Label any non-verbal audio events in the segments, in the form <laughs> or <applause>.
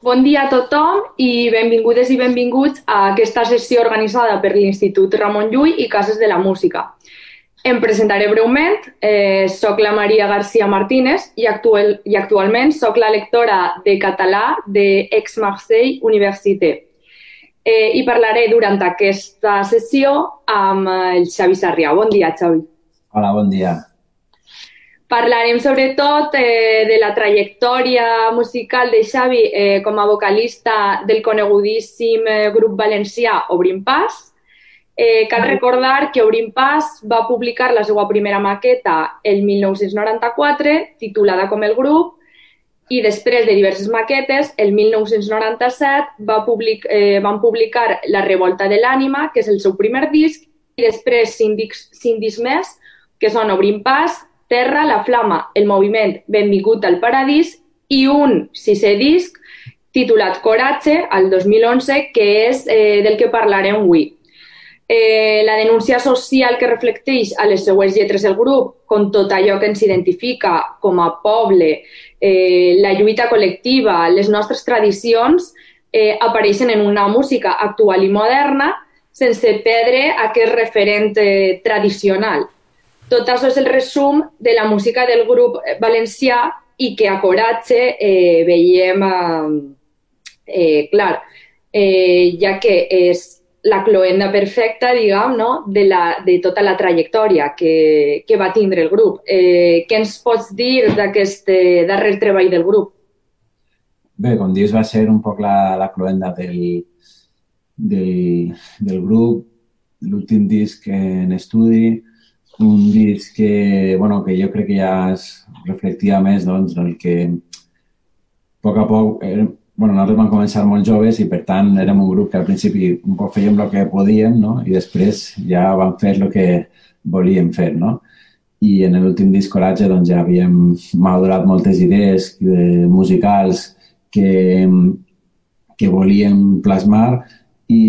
Bon dia a tothom i benvingudes i benvinguts a aquesta sessió organitzada per l'Institut Ramon Llull i Cases de la Música. Em presentaré breument. Eh, soc la Maria García Martínez i, actual, i actualment soc la lectora de català de Aix-Marseille Université. Eh, I parlaré durant aquesta sessió amb el Xavi Sarrià. Bon dia, Xavi. Hola, bon dia. Parlarem sobretot eh, de la trajectòria musical de Xavi eh, com a vocalista del conegudíssim eh, grup valencià Obrim Pas. Eh, cal recordar que Obrim Pas va publicar la seva primera maqueta el 1994, titulada com el grup, i després de diverses maquetes, el 1997 va public, eh, van publicar La revolta de l'ànima, que és el seu primer disc, i després cinc discs, cinc discs més, que són Obrim Pas, Terra, la Flama, el moviment Benvingut al Paradís i un sisè disc titulat Coratge, al 2011, que és eh, del que parlarem avui. Eh, la denúncia social que reflecteix a les seues lletres del grup, com tot allò que ens identifica com a poble, eh, la lluita col·lectiva, les nostres tradicions, eh, apareixen en una música actual i moderna sense perdre aquest referent eh, tradicional. Tot això és el resum de la música del grup valencià i que a Coratge eh, veiem, eh, eh, clar, eh, ja que és la cloenda perfecta, diguem, no? de, la, de tota la trajectòria que, que va tindre el grup. Eh, què ens pots dir d'aquest eh, darrer treball del grup? Bé, com dius, va ser un poc la, la cloenda del, del, del grup, l'últim disc en estudi, un disc que, bueno, que jo crec que ja es reflectia més doncs, del que a poc a poc eh, bueno, nosaltres vam començar molt joves i per tant érem un grup que al principi un poc fèiem el que podíem no? i després ja vam fer el que volíem fer. No? I en l'últim disc Coratge doncs, ja havíem madurat moltes idees eh, musicals que, que volíem plasmar i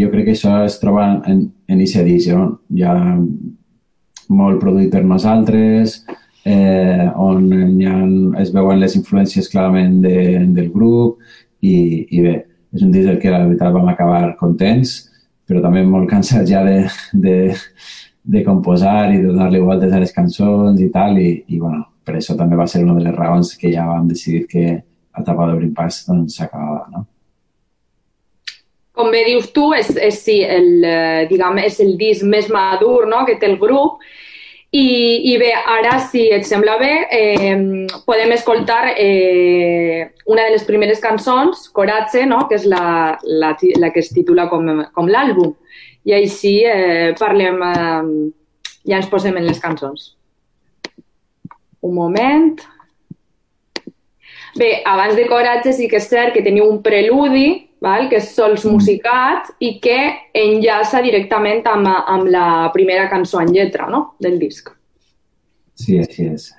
jo crec que això es troba en, en aquesta edició. Ja molt produït per nosaltres, eh, on ha, es veuen les influències clarament de, del grup i, i bé, és un disc del que la veritat vam acabar contents, però també molt <laughs> cansats ja de, de, de composar i de donar-li voltes a les cançons i tal, i, i bueno, per això també va ser una de les raons que ja vam decidir que l'etapa d'Obrim Pas doncs, s'acabava, no? Com bé dius tu, és, és, sí, el, eh, diguem, és el disc més madur no? que té el grup i, i bé, ara, si et sembla bé, eh, podem escoltar eh, una de les primeres cançons, Coratge, no? que és la, la, la que es titula com, com l'àlbum. I així eh, parlem, eh, ja ens posem en les cançons. Un moment. Bé, abans de Coratge sí que és cert que teniu un preludi val? que és sols mm. musicat i que enllaça directament amb, amb la primera cançó en lletra no? del disc. Sí, així és.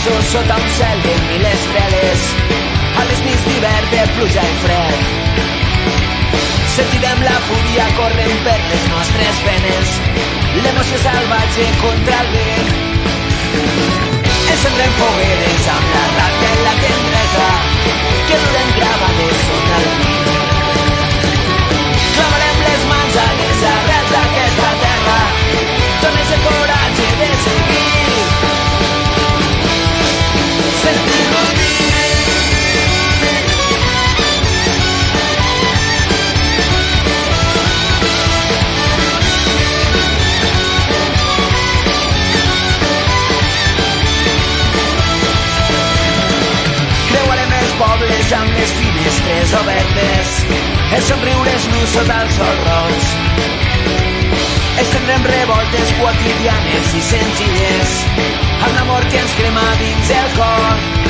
Descalços sota un cel de mil estreles a les nits d'hivern de pluja i fred. Sentirem la fúria corrent per les nostres venes, l'emoció salvatge contra el vent. Encendrem fogueres amb la rata i la tendresa que duren gravades sota el vi. Pobles amb les finestres obertes, els somriures nus sota els sol roig. Estendrem revoltes quotidianes i senzilles amb l'amor que ens crema dins el cor.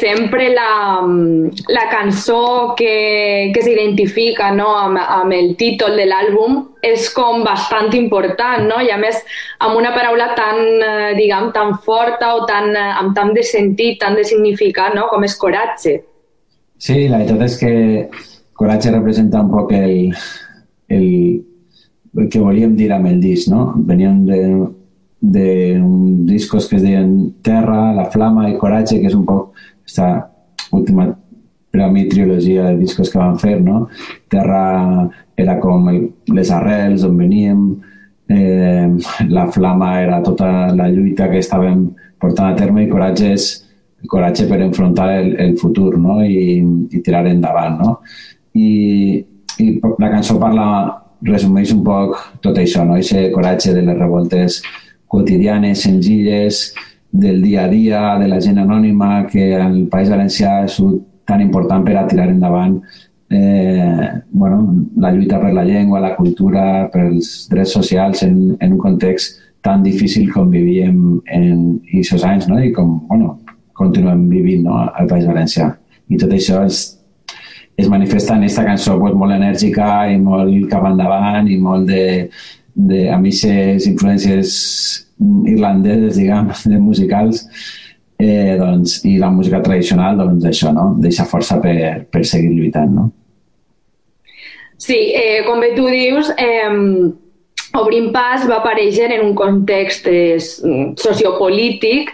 Sempre la, la cançó que, que s'identifica no, amb, amb el títol de l'àlbum és com bastant important, no? I a més, amb una paraula tan, eh, diguem, tan forta o tan, eh, amb tant de sentit, tant de significat, no? Com és coratge. Sí, la veritat és que coratge representa un poc el, el, el que volíem dir amb el disc, no? Veníem de, de discos que es deien Terra, La Flama i Coratge, que és un poc aquesta última per a mi trilogia de discos que van fer, no? Terra era com el, les arrels on veníem, eh, la flama era tota la lluita que estàvem portant a terme i coratge és coratge per enfrontar el, el futur no? I, i tirar endavant. No? I, I la cançó parla, resumeix un poc tot això, no? Ese coratge de les revoltes quotidianes, senzilles, del dia a dia, de la gent anònima, que el País Valencià és tan important per a tirar endavant eh, bueno, la lluita per la llengua, la cultura, pels drets socials en, en un context tan difícil com vivíem en aquests anys no? i com bueno, continuem vivint no? al País Valencià. I tot això és, es manifesta en aquesta cançó pues, molt enèrgica i molt cap endavant i molt de, de, amb aquestes influències irlandeses, diguem, <laughs> de musicals, eh, doncs, i la música tradicional, doncs això, no? Deixa força per, per seguir lluitant, no? Sí, eh, com bé tu dius, eh, Obrim Pas va aparèixer en un context eh, sociopolític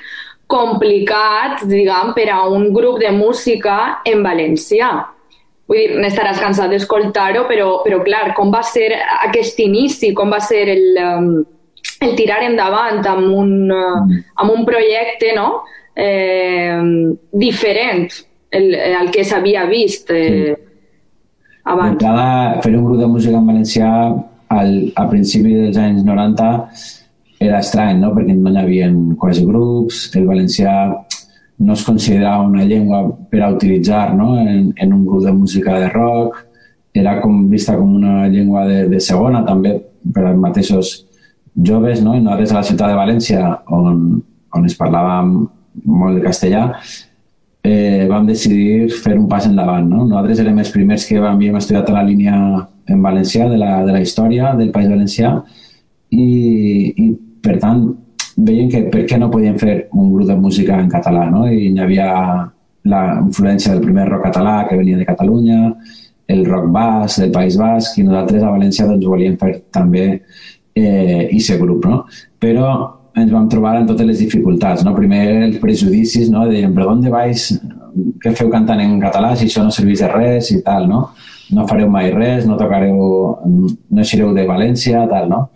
complicat, diguem, per a un grup de música en valencià. Vull dir, n'estaràs cansat d'escoltar-ho, però, però clar, com va ser aquest inici, com va ser el, um, el tirar endavant amb un, uh, amb un projecte no? eh, diferent el, el que s'havia vist eh, sí. abans. Cada, fer un grup de música en valencià al, a principi dels anys 90 era estrany, no? perquè no hi havia quasi grups, el valencià no es considerava una llengua per a utilitzar no? en, en un grup de música de rock, era com vista com una llengua de, de segona també per als mateixos joves, no? I nosaltres a la ciutat de València, on, on es parlava molt de castellà, eh, vam decidir fer un pas endavant. No? Nosaltres érem els primers que havíem estudiat a la línia en valencià de la, de la història del País Valencià i, i per tant veien que per què no podien fer un grup de música en català, no? I hi havia la influència del primer rock català que venia de Catalunya, el rock bas del País Basc, i nosaltres a València doncs, volíem fer també eh, aquest grup, no? Però ens vam trobar en totes les dificultats, no? Primer els prejudicis, no? Deien, però d'on vais? Què feu cantant en català si això no serveix de res i tal, no? No fareu mai res, no tocareu, no eixireu de València, tal, no?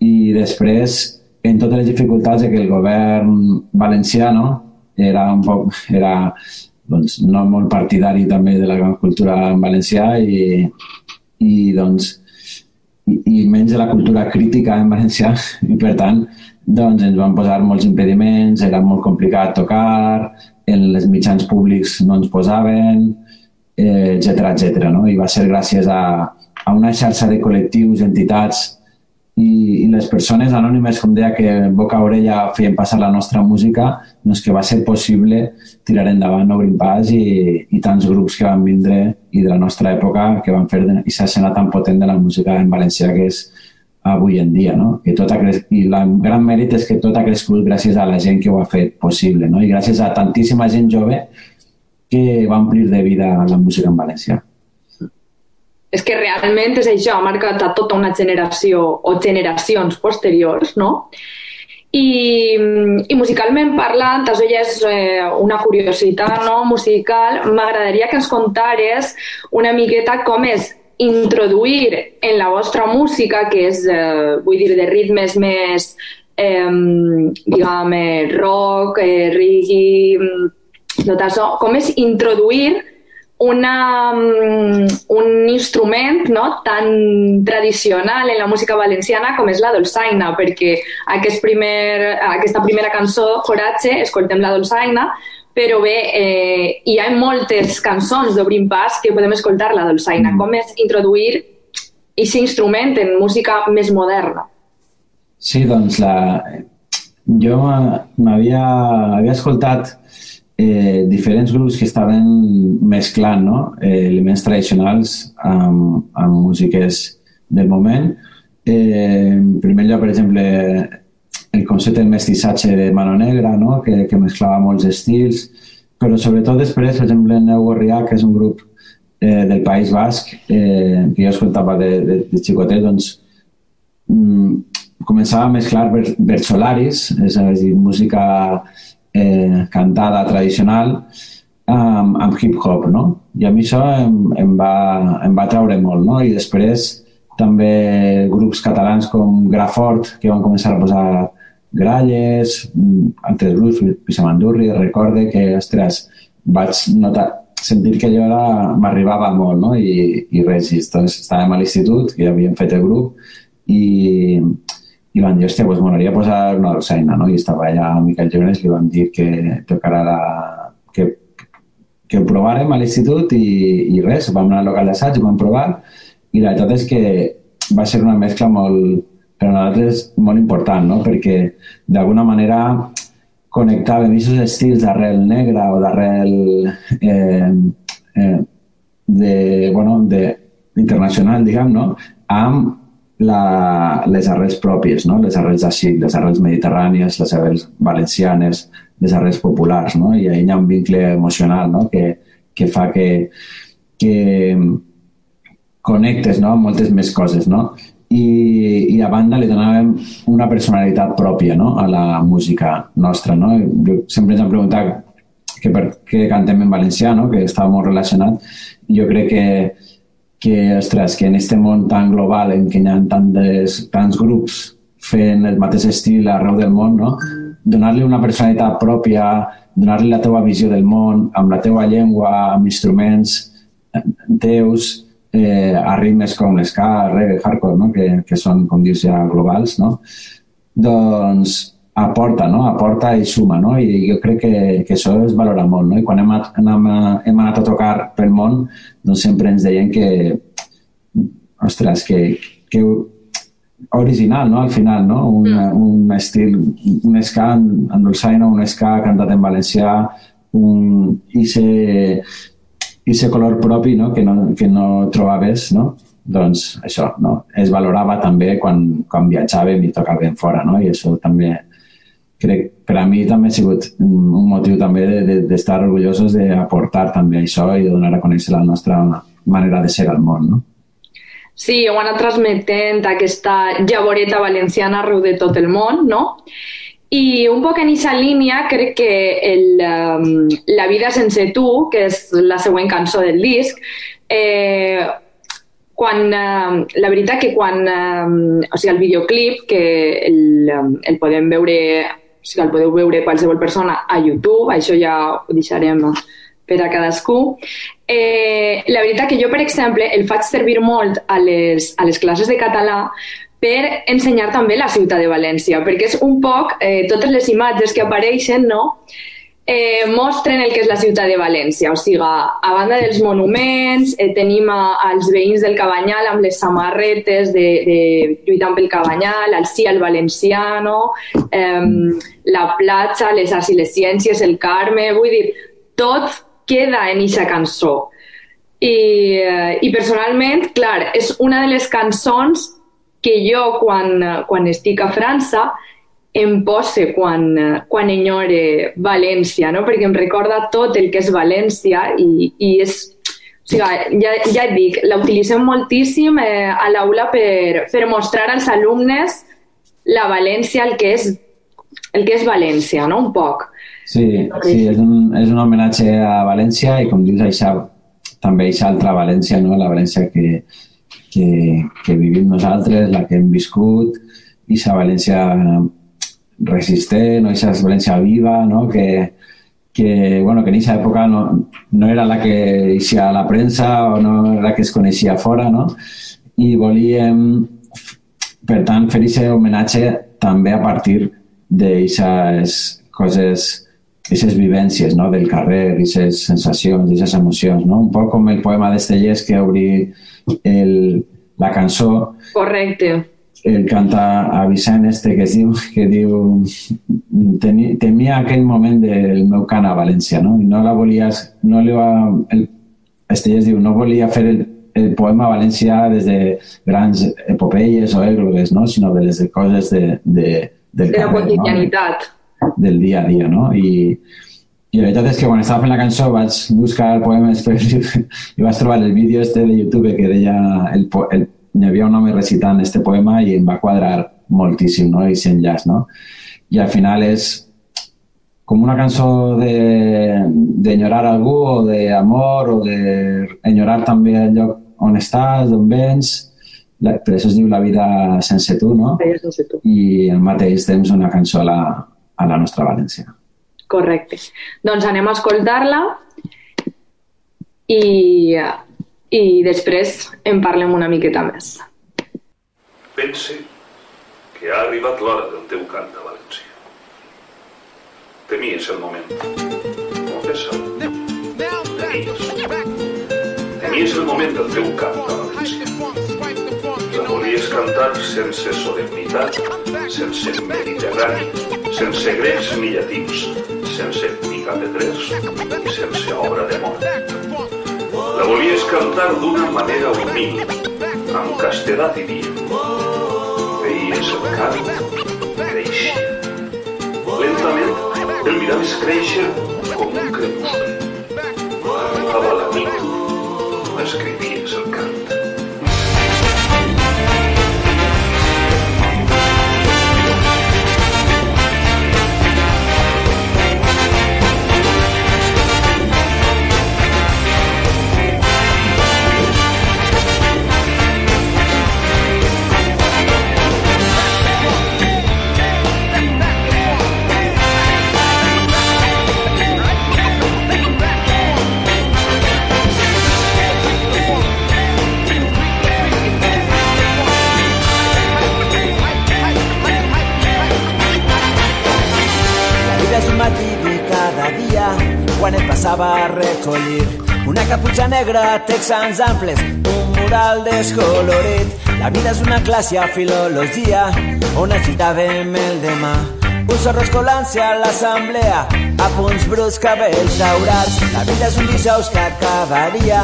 I després en totes les dificultats que el govern valencià no, era un poc, era doncs, no molt partidari també de la cultura en valencià i, i doncs i, i menys de la cultura crítica en valencià i per tant doncs ens van posar molts impediments, era molt complicat tocar, en les mitjans públics no ens posaven, etc eh, etc. no? I va ser gràcies a, a una xarxa de col·lectius, entitats i, i les persones anònimes, com deia, que boca a orella feien passar la nostra música, doncs que va ser possible tirar endavant Obrim Pas i, i tants grups que van vindre i de la nostra època que van fer aquesta escena tan potent de la música en valencià que és avui en dia, no? Que tot ha cres... I el gran mèrit és que tot ha crescut gràcies a la gent que ho ha fet possible, no? I gràcies a tantíssima gent jove que va omplir de vida la música en valencià és que realment és això, ha marcat a tota una generació o generacions posteriors, no? I, i musicalment parlant, això ja és eh, una curiositat no? musical, m'agradaria que ens contares una miqueta com és introduir en la vostra música, que és, eh, vull dir, de ritmes més, eh, diguem, rock, eh, reggae, tot això, com és introduir una, mm, un instrument no, tan tradicional en la música valenciana com és la dolçaina, perquè aquest primer, aquesta primera cançó, Coratge, escoltem la dolçaina, però bé, eh, hi ha moltes cançons d'Obrim Pas que podem escoltar la dolçaina. Mm. Com és introduir aquest instrument en música més moderna? Sí, doncs la... jo m'havia havia escoltat eh, diferents grups que estaven mesclant no? eh, elements tradicionals amb, amb músiques del moment. Eh, en primer lloc, per exemple, el concepte del mestissatge de Mano Negra, no? que, que mesclava molts estils, però sobretot després, per exemple, Neu Gorrià, que és un grup eh, del País Basc, eh, que jo escoltava de, de, de xicotet, doncs mm, començava a mesclar versolaris, és a dir, música eh, cantada tradicional amb, amb hip-hop, no? I a mi això em, em, va, em va treure molt, no? I després també grups catalans com Grafort, que van començar a posar gralles, altres grups, Pissamandurri, recorde que, ostres, vaig notar, sentir que allò m'arribava molt, no? I, i res, i doncs estàvem a l'institut, que ja havíem fet el grup, i, i van dir, hòstia, pues m'agradaria posar una dolçaina, no? I estava allà a Miquel Llorenç, li van dir que tocarà la... que, que ho provàrem a l'institut i, i res, vam anar al local d'assaig, ho vam provar i la veritat és que va ser una mescla molt, per nosaltres molt important, no? perquè d'alguna manera connectàvem aquests estils d'arrel negra o d'arrel eh, eh, de, bueno, de, internacional, diguem, no? amb la, les arrels pròpies, no? les arrels d'ací, les arrels mediterrànies, les arrels valencianes, les arrels populars, no? i hi ha un vincle emocional no? que, que fa que, que connectes no? amb moltes més coses. No? I, I a banda li donàvem una personalitat pròpia no? a la música nostra. No? Sempre ens han preguntat que per què cantem en valencià, no? que estava molt relacionat. Jo crec que que, ostres, que en aquest món tan global en què hi ha tantes, tants grups fent el mateix estil arreu del món, no? donar-li una personalitat pròpia, donar-li la teva visió del món, amb la teva llengua, amb instruments eh, teus, eh, a ritmes com l'esca, reggae, hardcore, no? que, que són, com dius, ja globals, no? doncs aporta, no? aporta i suma, no? i jo crec que, que això es valora molt. No? I quan hem, hem, hem anat a tocar pel món, doncs sempre ens deien que, ostres, que, que original, no? Al final, no? Un, mm. un estil, un ska en dolçaina, un ska cantat en valencià, un, i se, i se color propi, no? Que no, que no trobaves, no? Doncs això, no? Es valorava també quan, quan viatjàvem i tocàvem fora, no? I això també crec per a mi també ha sigut un motiu també d'estar de, de, orgullosos d'aportar també això i de donar a conèixer la nostra manera de ser al món, no? Sí, heu anat transmetent aquesta llavoreta valenciana arreu de tot el món, no? I un poc en aquesta línia crec que el, um, La vida sense tu, que és la següent cançó del disc, eh, quan, eh, la veritat que quan, eh, o sigui, el videoclip, que el, el podem veure o sigui, el podeu veure qualsevol persona a YouTube, això ja ho deixarem per a cadascú. Eh, la veritat que jo, per exemple, el faig servir molt a les, a les classes de català per ensenyar també la ciutat de València, perquè és un poc eh, totes les imatges que apareixen, no?, eh, mostren el que és la ciutat de València. O sigui, a banda dels monuments, eh, tenim a, als veïns del Cabanyal amb les samarretes de, de lluitant pel Cabanyal, el sí al valenciano, eh, la platja, les arts i les ciències, el Carme... Vull dir, tot queda en aquesta cançó. I, eh, I personalment, clar, és una de les cançons que jo, quan, quan estic a França, em posa quan, quan enyore València, no? perquè em recorda tot el que és València i, i és, o sigui, ja, ja et dic, la moltíssim eh, a l'aula per, per mostrar als alumnes la València, el que és, el que és València, no? un poc. Sí, sí és, un, és un homenatge a València i com dius, això, també aquesta altra València, no? la València que, que, que vivim nosaltres, la que hem viscut, i la València resistent o aquesta València viva, no? que, que, bueno, que en aquesta època no, no era la que eixia la premsa o no era la que es coneixia fora, no? i volíem, per tant, fer aquest homenatge també a partir d'aquestes coses, aquestes vivències no? del carrer, aquestes sensacions, aquestes emocions, no? un poc com el poema d'Estellers que obri el, la cançó. Correcte el canta a Vicent este que es diu, que diu tenia, temia aquell moment del meu cant a València, no? I no la volia... No li va, el, Estellers diu, no volia fer el, el poema valencià des de grans epopeies o èglogues, no? sinó de les coses de, de, del de la quotidianitat. No? Del dia a dia, no? I, i la veritat és que quan estava fent la cançó vaig buscar poemes <laughs> per, i vaig trobar el vídeo este de YouTube que deia el, el, hi havia un home recitant este poema i em va quadrar moltíssim, no? I s'enllaç, no? I al final és com una cançó d'enyorar algú o d'amor o d'enyorar també el lloc on estàs, d'on vens, la, per això es diu La vida sense tu, no? Sense tu. I al mateix temps una cançó a la, a la nostra València. Correcte. Doncs anem a escoltar-la i, i després en parlem una miqueta més. Pense que ha arribat l'hora del teu cant a València. Temies el moment. Confessa-ho. Temies. El moment del teu cant a València. La volies cantar sense solemnitat, sense mediterrani, sense grecs ni llatins, sense picapetrers i sense obra de mort. La volies cantar d'una manera humil, amb castedat i dia. Veies el cant creixia. Lentament el miraves créixer com un crepuscle. Arribava la nit, escrivies el cant. Quan et passava a recollir. Una caputxa negra, texans amples, un mural descolorit. La vida és una classe a filologia on agitàvem el demà. Un sorro escolant-se a l'assemblea, a punts bruts, cabells daurats. La vida és un dijous que acabaria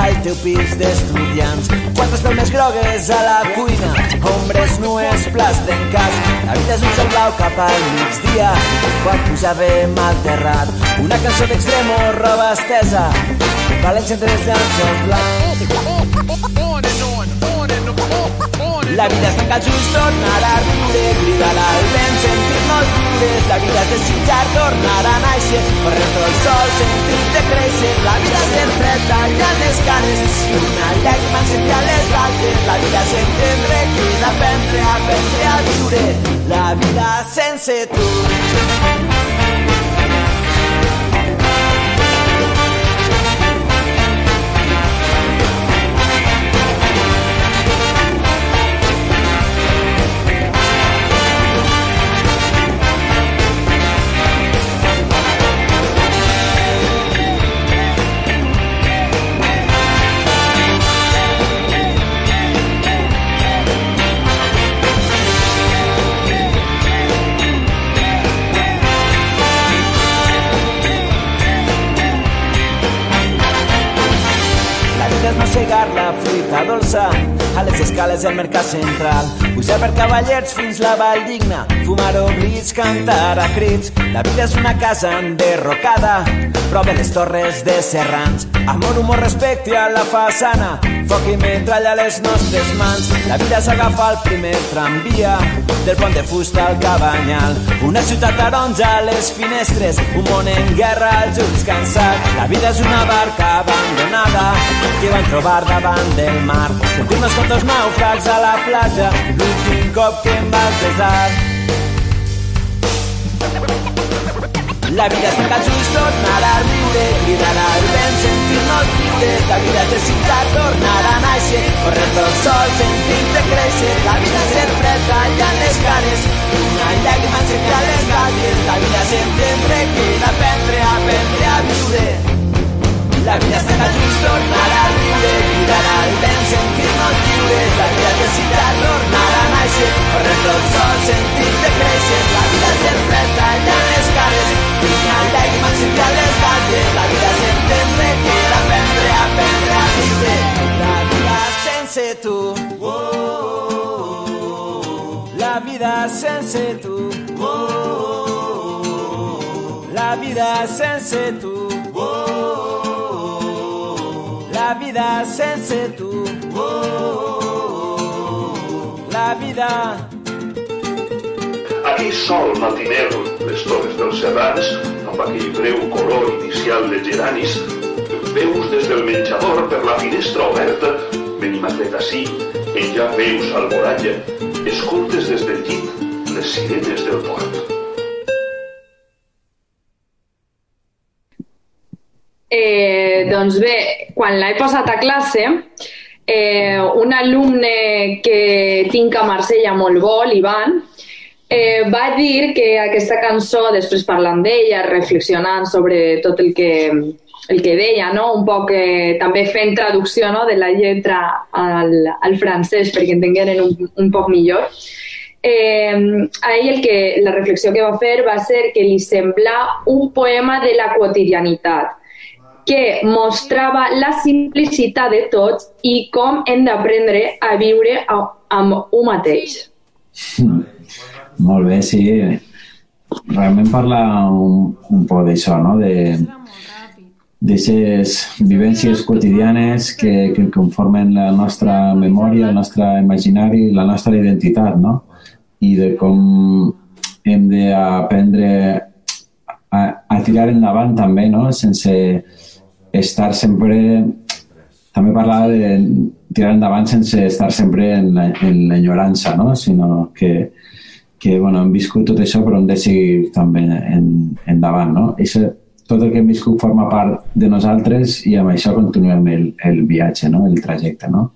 al teu pis d'estudiants. Quantes palmes grogues a la cuina, ombres nues, plats d'encàs. La vida és un sol blau cap al migdia, quan pujàvem al terrat. Una cançó d'extremo, roba estesa, València entre les llances blancs. La vida és tancar els ulls, tornar a riure, cridar al vent, sentir-nos lliures. La vida és desitjar, tornar a néixer, correr el sol, sentir-te créixer. La vida és el fred, tallar les cares, i una llàgrima encendre les galtes. La vida és entendre, cridar, aprendre, aprendre a viure. La vida sense tu. Mossegar la fruita dolça a les escales del mercat central. Pujar per cavallers fins la vall digna, fumar oblits, cantar a crits. La vida és una casa enderrocada, prop de les torres de Serrans. Amor, humor, respecte a la façana, foc i metralla a les nostres mans. La vida s'agafa al primer tramvia, del pont de fusta al cabanyal. Una ciutat taronja a les finestres, un món en guerra als ulls cansats. La vida és una barca abandonada que van trobar davant del mar. Sentim-nos com dos naufrags a la platja, l'últim cop que em vas besar. La vida tancar els ulls, tornar a riure, cridar al vent, sentir-nos lliures. La vida és desitjar, tornar a néixer, correr pel sol, sentir-te créixer. La vida és ser fred, tallant les cares, una llàgrima encendre les galles. La vida és entendre, cridar, aprendre, aprendre a viure. La vida està tan tornarà a riure, cridarà el vent sentint-nos lliures. La creativitat tornarà a nàixer, corre tot sol sentit de. La vida és el fred tallant les cares, vine al llac i m'encendrà les galles. La vida és entendre que era aprendre, aprendre a viure. La vida sense tu, oh, oh, oh. la vida sense tu, oh, oh, oh. la vida sense tu. Oh, La vida. Aquí sol matiner, les torres dels serrans, amb aquell breu color inicial de geranis, veus des del menjador per la finestra oberta, Benimatlet ací, en ja veus al voratge, escoltes des del llit les sirenes del port. Eh, doncs bé, quan l'he posat a classe, eh, un alumne que tinc a Marsella molt bo, l'Ivan, eh, va dir que aquesta cançó, després parlant d'ella, reflexionant sobre tot el que, el que deia, no? un poc eh, també fent traducció no? de la lletra al, al francès perquè entengueren un, un poc millor, eh, a ell el que, la reflexió que va fer va ser que li sembla un poema de la quotidianitat, que mostrava la simplicitat de tots i com hem d'aprendre a viure amb un mateix. Mm. Molt bé, sí. Realment parla un, un poc d'això, no? De, d'aquestes vivències quotidianes que, que conformen la nostra memòria, el nostre imaginari, la nostra identitat, no? I de com hem d'aprendre a, a tirar endavant també, no? Sense estar sempre... També parlava de tirar endavant sense estar sempre en l'enyorança, no? Sinó que, que bueno, hem viscut tot això però hem de seguir també en, endavant. No? Això, tot el que hem viscut forma part de nosaltres i amb això continuem el, el viatge, no? el trajecte. No?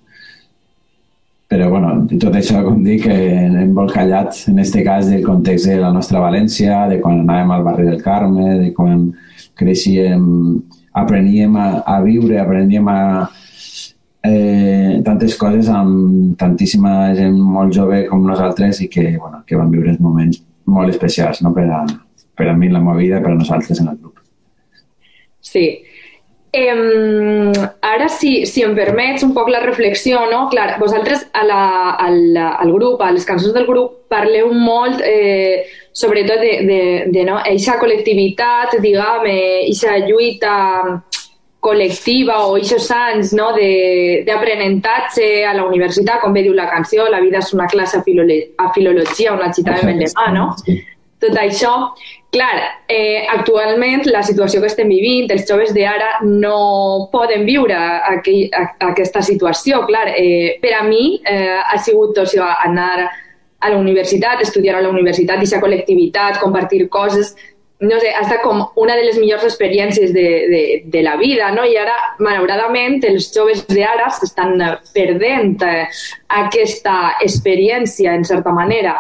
Però bueno, tot això, com dic, hem callat en aquest cas del context de la nostra València, de quan anàvem al barri del Carme, de quan creixíem, apreníem a, a viure, apreníem a, eh, tantes coses amb tantíssima gent molt jove com nosaltres i que, bueno, que van viure moments molt especials no? per, a, per a mi la meva vida per a nosaltres en el grup. Sí. Eh, ara, si, si em permets un poc la reflexió, no? Clar, vosaltres a la, al, al grup, a les cançons del grup, parleu molt eh, sobretot de, de, de no? eixa col·lectivitat, diguem, eixa lluita col·lectiva o aquests anys no, d'aprenentatge a la universitat, com bé diu la canció, la vida és una classe a, filolo a filologia, una cita de Bellevà, no? Tot això, clar, eh, actualment la situació que estem vivint, els joves d'ara no poden viure aquell, a, aquesta situació. Clar, eh, per a mi eh, ha sigut o sigui, anar a la universitat, estudiar a la universitat, aquesta col·lectivitat, compartir coses, no sé, ha estat com una de les millors experiències de, de, de la vida, no? I ara, malauradament, els joves d'ara s'estan perdent eh, aquesta experiència, en certa manera.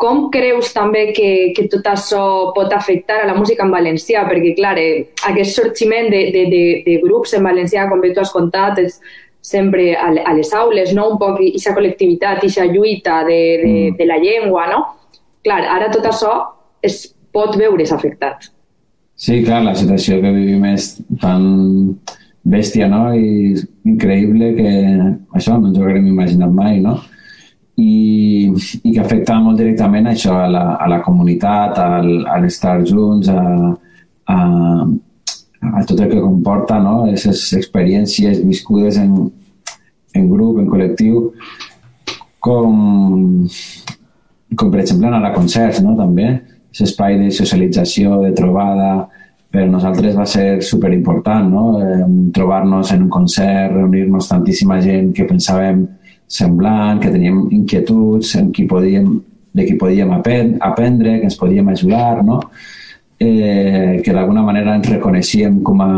Com creus també que, que tot això pot afectar a la música en valencià? Perquè, clar, eh, aquest sorgiment de, de, de, de grups en valencià, com bé tu has contat, és sempre a, a les aules, no? un poc aquesta col·lectivitat, aquesta lluita de, de, mm. de la llengua, no? Clar, ara tot això és pot veure's afectat. Sí, clar, la situació que vivim és tan bèstia no? i increïble que això no ens ho haguem imaginat mai, no? I, i que afecta molt directament això a la, a la comunitat, al, a l'estar junts, a, a, a tot el que comporta no? aquestes experiències viscudes en, en grup, en col·lectiu, com, com per exemple anar a concerts, no? també aquest espai de socialització, de trobada, per nosaltres va ser superimportant, no? Eh, trobar-nos en un concert, reunir-nos tantíssima gent que pensàvem semblant, que teníem inquietuds en qui podíem, de qui podíem aprendre, que ens podíem ajudar, no? Eh, que d'alguna manera ens reconeixíem com a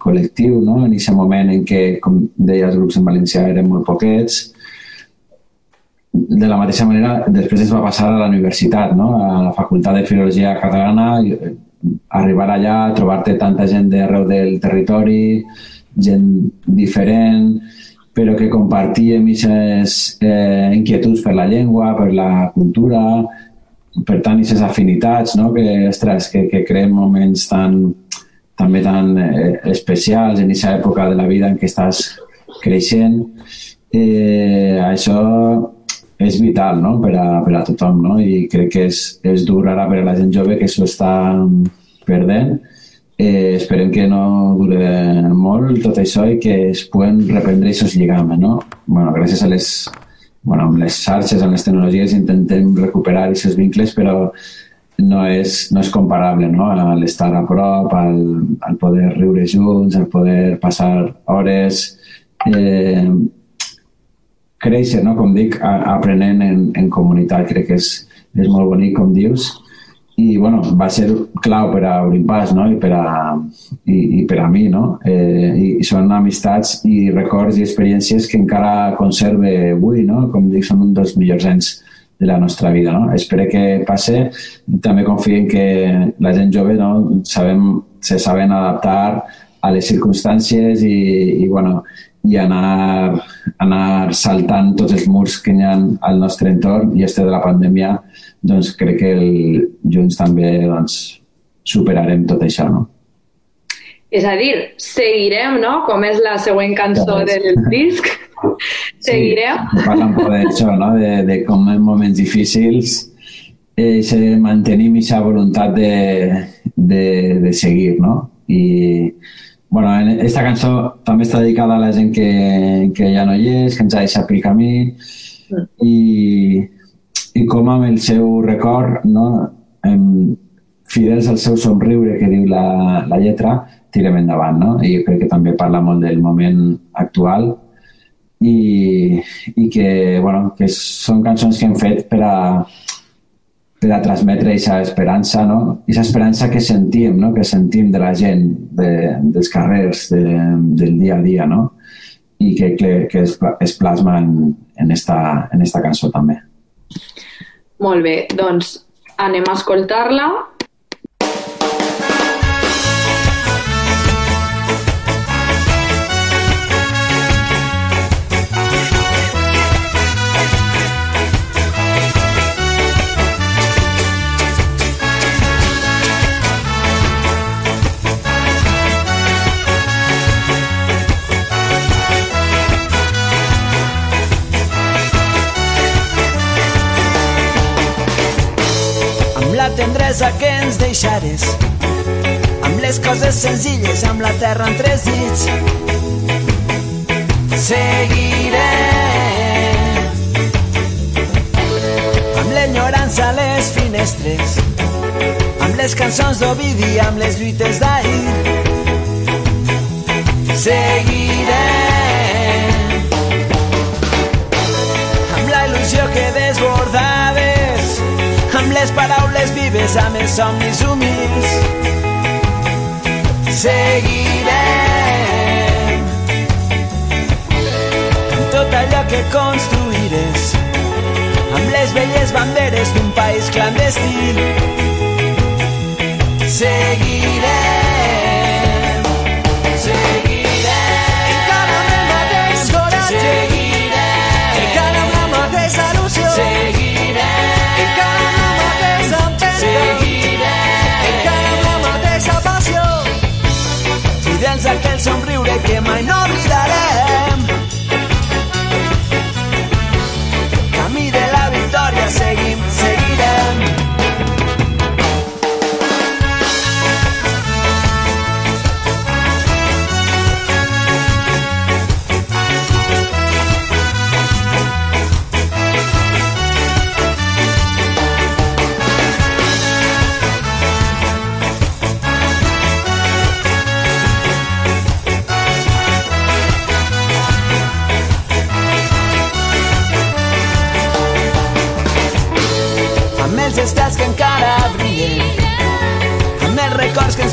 col·lectiu, no? en aquest moment en què, com deia, els grups en valencià eren molt poquets, de la mateixa manera, després es va passar a la universitat, no? a la Facultat de Filologia Catalana, eh, arribar allà, trobar-te tanta gent d'arreu del territori, gent diferent, però que compartíem aquestes eh, inquietuds per la llengua, per la cultura, per tant, aquestes afinitats, no? que, ostres, que, que creen moments tan, també tan eh, especials en aquesta època de la vida en què estàs creixent. Eh, això és vital no? per, a, per a tothom no? i crec que és, és dur ara per a la gent jove que s'ho està perdent eh, esperem que no dure molt tot això i que es puguen reprendre aquests lligams no? bueno, gràcies a les bueno, amb les xarxes, amb les tecnologies intentem recuperar aquests vincles però no és, no és comparable no? a l'estar a prop, al, al poder riure junts, al poder passar hores eh, créixer, no? com dic, aprenent en, en comunitat. Crec que és, és molt bonic, com dius, i bueno, va ser clau per a Orimpàs no? I, per a, i, i per a mi. No? Eh, I són amistats i records i experiències que encara conserve avui. No? Com dic, són un dels millors anys de la nostra vida. No? Espero que passe. També confio en que la gent jove no? Sabem, se saben adaptar a les circumstàncies i, i bueno, i anar, anar saltant tots els murs que hi ha al nostre entorn i este de la pandèmia, doncs crec que el, junts també doncs, superarem tot això, no? És a dir, seguirem, no? Com és la següent cançó del <laughs> disc. seguirem. Sí, parla un poc d'això, no? De, de com en moments difícils eh, se mantenim aquesta voluntat de, de, de seguir, no? I, bueno, esta cançó també està dedicada a la gent que, que ja no hi és, que ens ha deixat pel camí mm. i, i com amb el seu record, no, em, fidels al seu somriure que diu la, la lletra, tirem endavant. No? I jo crec que també parla molt del moment actual i, i que, bueno, que són cançons que hem fet per a, per a transmetre aquesta esperança, no? Aquesta esperança que sentim, no? Que sentim de la gent, de, dels carrers, de, del dia a dia, no? I que, que, que es, es plasma en, en, esta, en esta cançó també. Molt bé, doncs anem a escoltar-la tendresa que ens deixares amb les coses senzilles, amb la terra entre els dits seguiré amb l'enyorança a les finestres amb les cançons d'Ovidi, amb les lluites d'ahir seguiré amb la il·lusió que les vives, amb els somnis humils. Seguirem amb tot allò que construiràs, amb les velles banderes d'un país clandestí. Seguirem, fidels a aquell somriure que mai no oblidarem.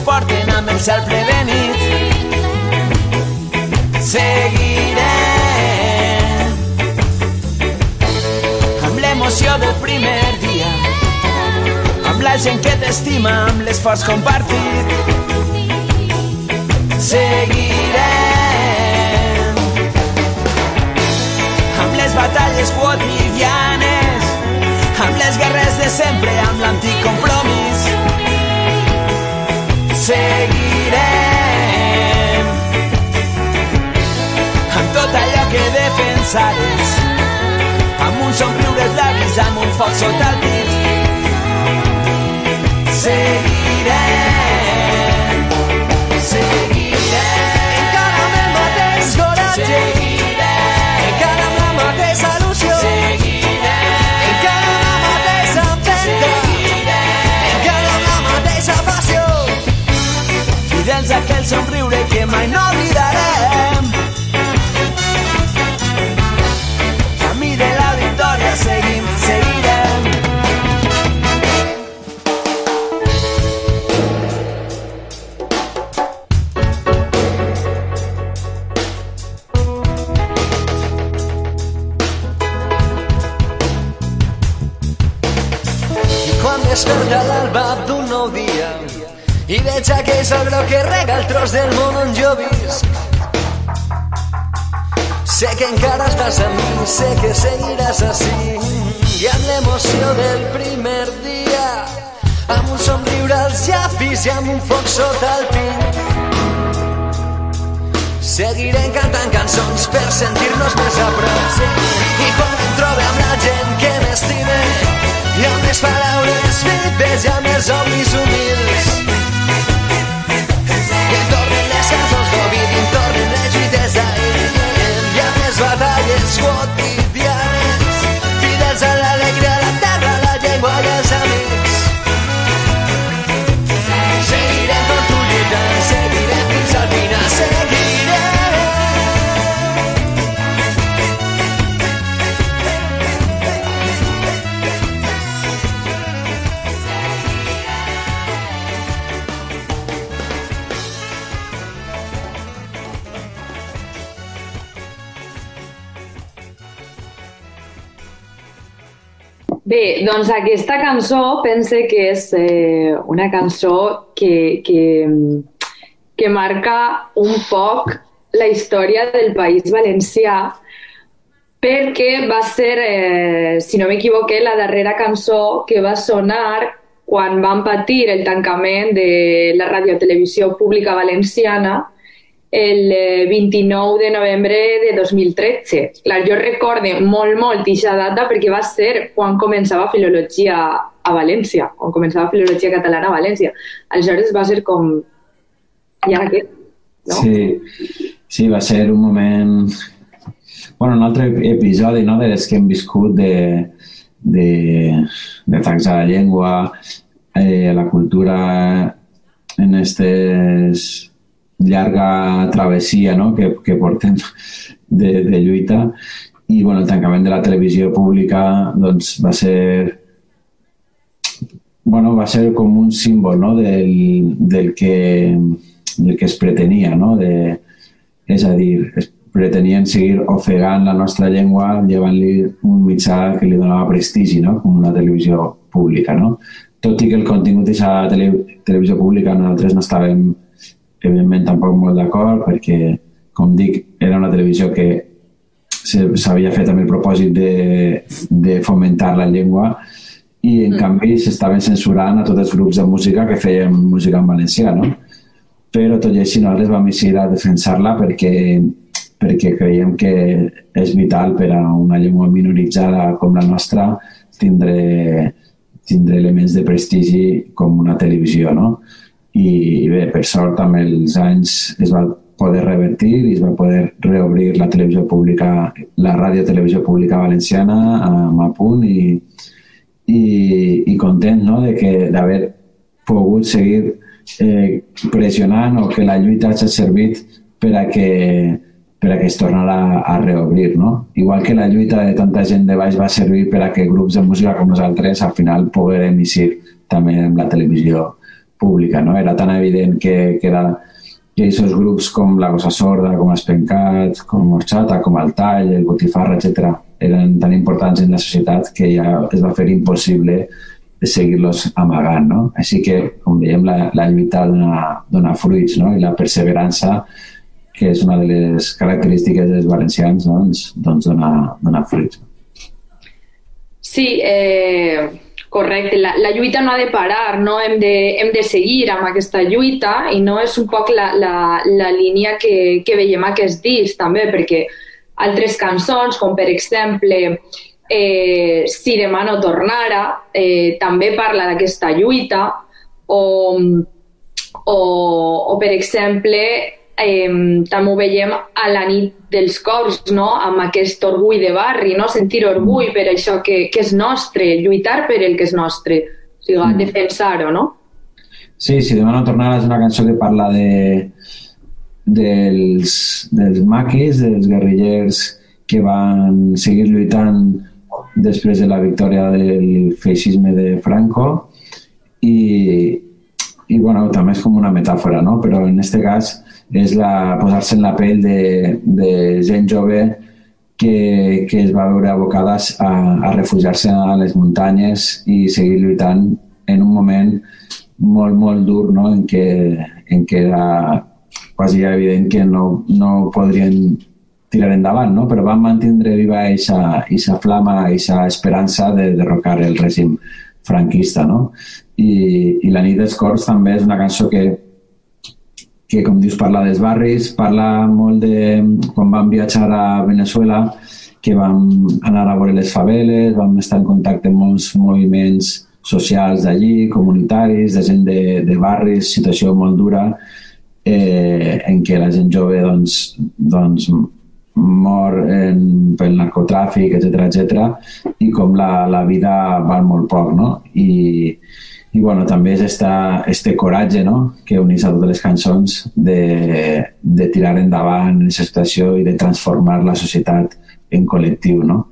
Porten amb el cel ple de nit. Seguirem amb l'emoció del primer dia, amb la gent que t'estima, amb l'esforç compartit. Seguirem amb les batalles quotidianes, amb les guerres de sempre, amb l'antic compromís. Seguirem amb tot allò que defensares, amb un somriure els llavis amb un foc sota el pit. Doncs aquesta cançó pense que és eh, una cançó que, que, que marca un poc la història del País Valencià perquè va ser, eh, si no m'equivoqué, la darrera cançó que va sonar quan van patir el tancament de la radiotelevisió pública valenciana el eh, 29 de novembre de 2013. Clar, jo recorde molt, molt aquesta data perquè va ser quan començava filologia a València, quan començava filologia catalana a València. Aleshores va ser com... I ara què? No? Sí, sí, va ser un moment... Bueno, un altre episodi no, de les que hem viscut de, de, d'atacs a la llengua, eh, a la cultura en aquestes llarga travessia no? que, que portem de, de lluita i bueno, el tancament de la televisió pública doncs, va ser bueno, va ser com un símbol no? del, del, que, del que es pretenia no? de, és a dir, es pretenien seguir ofegant la nostra llengua llevant-li un mitjà que li donava prestigi, no? com una televisió pública. No? Tot i que el contingut d'aquesta tele, televisió pública nosaltres no estàvem evidentment tampoc molt d'acord perquè, com dic, era una televisió que s'havia fet amb el propòsit de, de fomentar la llengua i en mm. canvi s'estaven censurant a tots els grups de música que feien música en valencià, no? Però tot i així nosaltres vam decidir a defensar-la perquè, perquè creiem que és vital per a una llengua minoritzada com la nostra tindre, tindre elements de prestigi com una televisió, no? I bé, per sort amb els anys es va poder revertir i es va poder reobrir la televisió pública, la ràdio televisió pública valenciana amb a punt i, i, i content no? de que d'haver pogut seguir eh, pressionant o que la lluita hagi servit per a que, per a que es tornara a reobrir. No? Igual que la lluita de tanta gent de baix va servir per a que grups de música com nosaltres al final poguérem eixir també en la televisió pública, no? Era tan evident que, que era que aquests grups com La Cosa Sorda, com Espencat, com Orxata, com El Tall, el Botifarra, etc., eren tan importants en la societat que ja es va fer impossible seguir-los amagant, no? Així que, com veiem, la, la lluita dona, dona fruits, no? I la perseverança, que és una de les característiques dels valencians, doncs, doncs dona, dona fruits. Sí, eh, Correcte, la, la lluita no ha de parar, no? hem, de, hem de seguir amb aquesta lluita i no és un poc la, la, la línia que, que veiem aquest disc també, perquè altres cançons, com per exemple eh, Si demà no tornara, eh, també parla d'aquesta lluita, o, o, o per exemple, eh, també ho veiem a la nit dels cors, no? amb aquest orgull de barri, no? sentir orgull per això que, que és nostre, lluitar per el que és nostre, o sigui, mm. defensar-ho, no? Sí, Si demà no tornara és una cançó que parla de, dels, dels maquis, dels guerrillers que van seguir lluitant després de la victòria del feixisme de Franco i, i bueno, també és com una metàfora, no? però en aquest cas és la, posar-se en la pell de, de gent jove que, que es va veure abocades a, a refugiar-se a les muntanyes i seguir lluitant en un moment molt, molt dur no? en, què, en què era quasi evident que no, no podrien tirar endavant, no? però van mantenir viva aquesta flama, aquesta esperança de derrocar el règim franquista. No? I, I La nit dels cors també és una cançó que, que, com dius, parla dels barris, parla molt de quan vam viatjar a Venezuela, que vam anar a veure les faveles, vam estar en contacte amb molts moviments socials d'allí, comunitaris, de gent de, de barris, situació molt dura, eh, en què la gent jove doncs, doncs mor en, pel narcotràfic, etc etc i com la, la vida val molt poc, no? I, i bueno, també és esta, este coratge no? que unís a totes les cançons de, de tirar endavant aquesta situació i de transformar la societat en col·lectiu. No?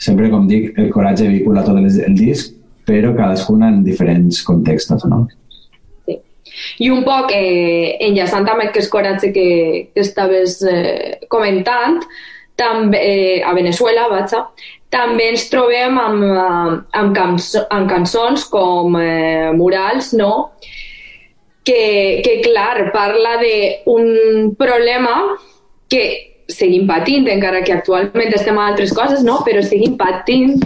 Sempre, com dic, el coratge vehicula tot el, el disc, però cadascuna en diferents contextos. No? I un poc, eh, enllaçant amb aquest coratge que, que estaves eh, comentant, també, eh, a Venezuela, vaja, també ens trobem amb, eh, amb, cançó, amb cançons com eh, Murals, no? que, que clar, parla d'un problema que seguim patint, encara que actualment estem a altres coses, no? però seguim patint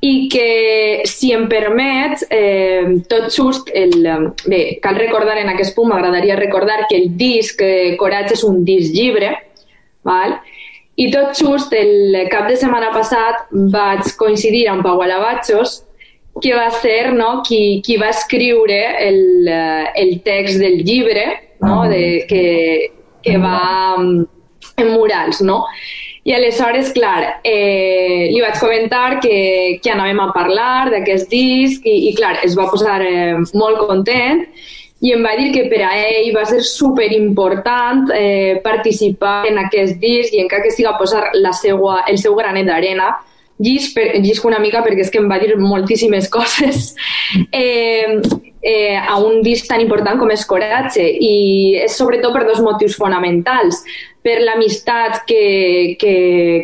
i que, si em permets, eh, tot just, el, bé, cal recordar en aquest punt, m'agradaria recordar que el disc eh, Coratge és un disc llibre, val? I tot just el cap de setmana passat vaig coincidir amb Pau Alabachos, que va ser no, qui, qui va escriure el, eh, el text del llibre no, ah. de, que, que va en murals, no? I aleshores, clar, eh, li vaig comentar que, que anàvem a parlar d'aquest disc i, i, clar, es va posar eh, molt content i em va dir que per a ell va ser super important eh, participar en aquest disc i encara que siga posar la seua, el seu granet d'arena llisc, una mica perquè és que em va dir moltíssimes <laughs> coses eh, eh, a un disc tan important com és Coratge. I és sobretot per dos motius fonamentals. Per l'amistat que, que,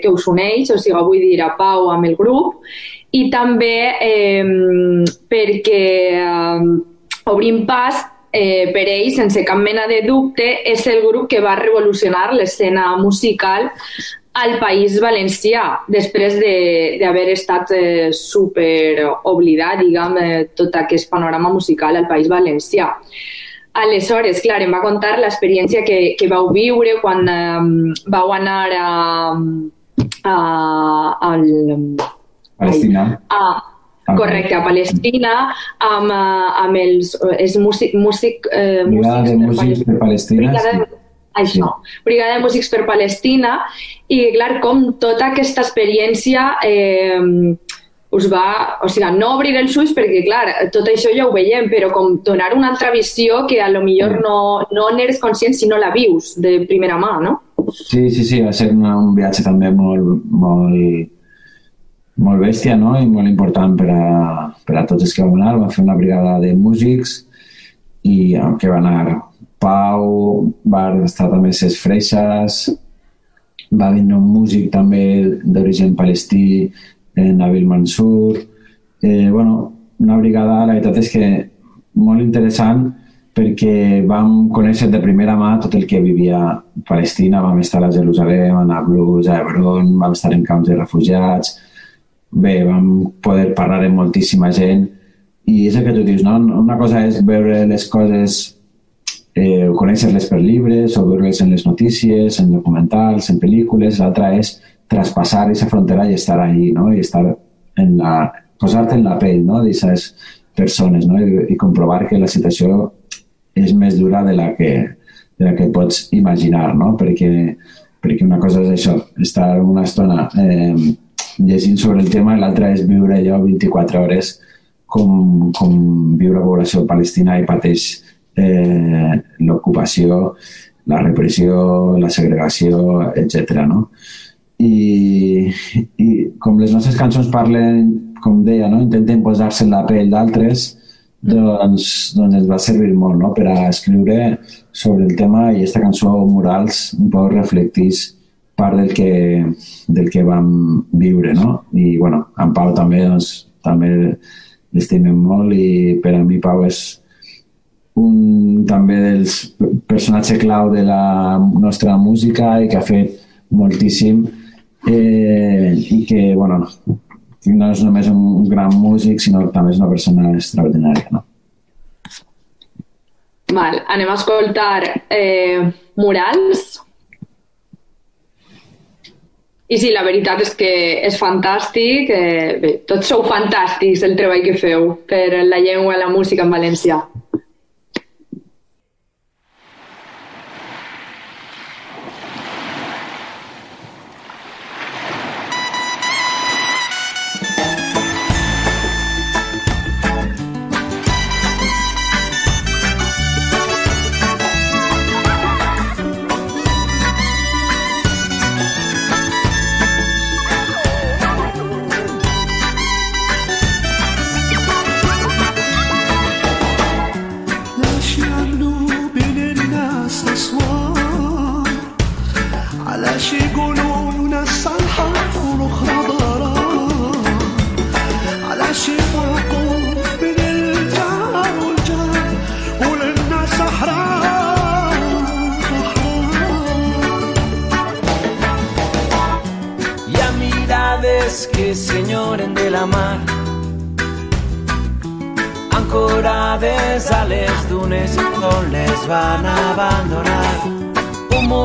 que us uneix, o sigui, vull dir, a Pau amb el grup, i també eh, perquè eh, Obrim Pas eh, per ell, sense cap mena de dubte, és el grup que va revolucionar l'escena musical al País Valencià, després d'haver de, estat eh, super oblidat, diguem, eh, tot aquest panorama musical al País Valencià. Aleshores, clar, em va contar l'experiència que, que vau viure quan um, vau anar a, a, a, Palestina. A, a, correcte, a Palestina, amb, amb els és músic, músic, eh, Brigada de Músics per Palestina. Brigada de, això, sí. Brigada de Músics per Palestina, i clar, com tota aquesta experiència eh, us va, o sigui, no obrir els ulls perquè, clar, tot això ja ho veiem, però com donar una altra visió que a lo millor no, no n'eres conscient si no la vius de primera mà, no? Sí, sí, sí, va ser un viatge també molt, molt, molt bèstia, no? I molt important per a, per a tots els que vam anar. Va fer una brigada de músics i que va anar Pau, va estar també ses freixes, va venir un músic també d'origen palestí en Nabil Mansur. Eh, bueno, una brigada, la veritat és que molt interessant perquè vam conèixer de primera mà tot el que vivia Palestina, vam estar a Jerusalem, a Nablus, a Hebron, vam estar en camps de refugiats, bé, vam poder parlar amb moltíssima gent i és el que tu dius, no? Una cosa és veure les coses, eh, conèixer-les per llibres o veure-les en les notícies, en documentals, en pel·lícules, l'altra és traspasar esa frontera y estar ahí, ¿no? Y estar en la, posar-te en la pell, no?, d'aquestes persones, no? I, i comprovar que la situació és més dura de la que, de la que pots imaginar, no? Perquè, perquè una cosa és això, estar una estona eh, llegint sobre el tema l'altra és viure allò 24 hores com, com viure la població palestina i pateix eh, l'ocupació, la repressió, la segregació, etc. No? I, I com les nostres cançons parlen, com deia, no? intenten posar-se en la pell d'altres, doncs, doncs ens va servir molt no? per a escriure sobre el tema i aquesta cançó Murals un poc reflectís part del que, del que vam viure, no? I, bueno, en Pau també, doncs, també l'estimem molt i per a mi Pau és un també dels personatges clau de la nostra música i que ha fet moltíssim eh, i que, bueno, no és només un gran músic, sinó també és una persona extraordinària, no? Val, anem a escoltar eh, Murals. I sí, la veritat és que és fantàstic. Eh, bé, tots sou fantàstics el treball que feu per la llengua i la música en valencià.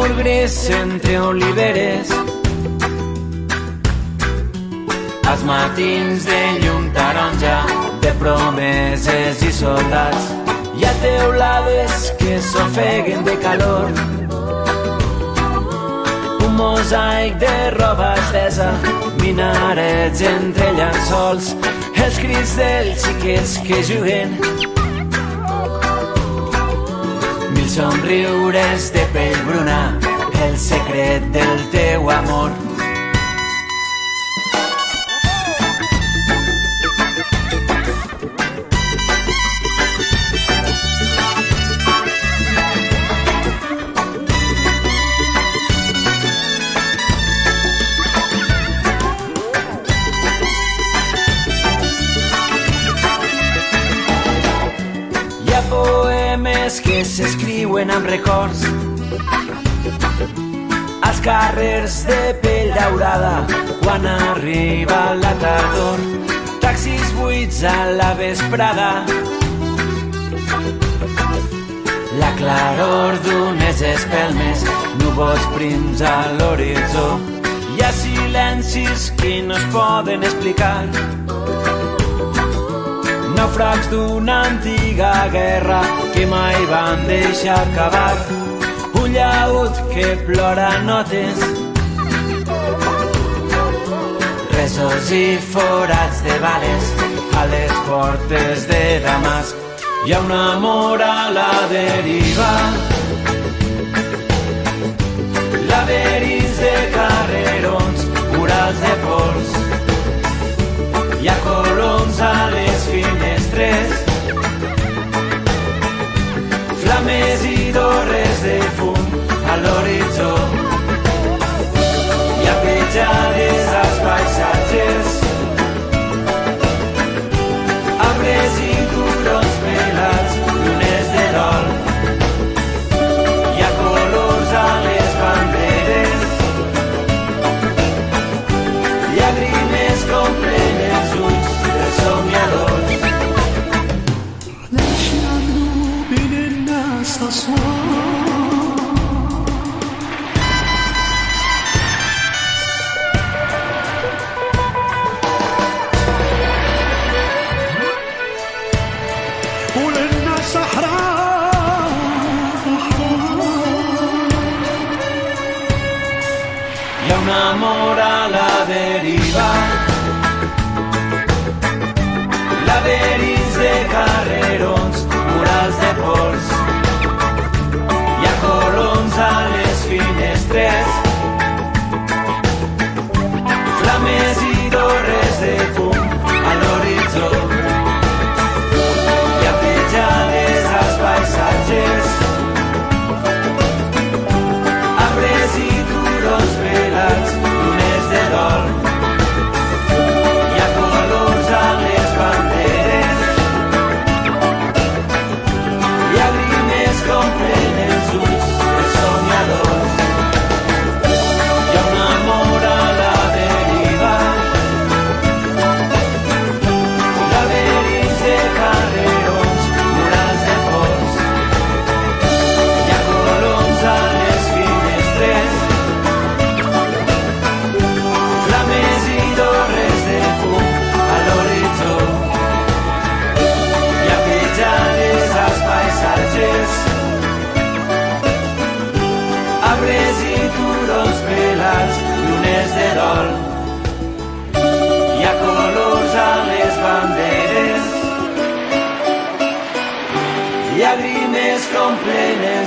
Mur gris entre oliveres els matins de llum taronja de promeses i soldats hi ha teulades que s'ofeguen de calor un mosaic de roba estesa, minarets entre llençols, els crits dels xiquets que juguen. Somriures de pell bruna, el secret del teu amor. S'escriuen amb records. Als carrers de pell daurada quan arriba la tardor taxis buits a la vesprada. La claror d'unes espelmes núvols prims a l'horitzó. Hi ha silencis que no es poden explicar. Naufrags d'una antiga guerra que mai van deixar acabar. Un llaut que plora notes, resos i forats de bales a les portes de Damasc. Hi ha un amor a la deriva, laberints de carrerons, murals de pols, hi ha coloms a les finestres, flames i torres de fum a l'horitzó. Hi ha petjades als paisatges, arbres i Christmas.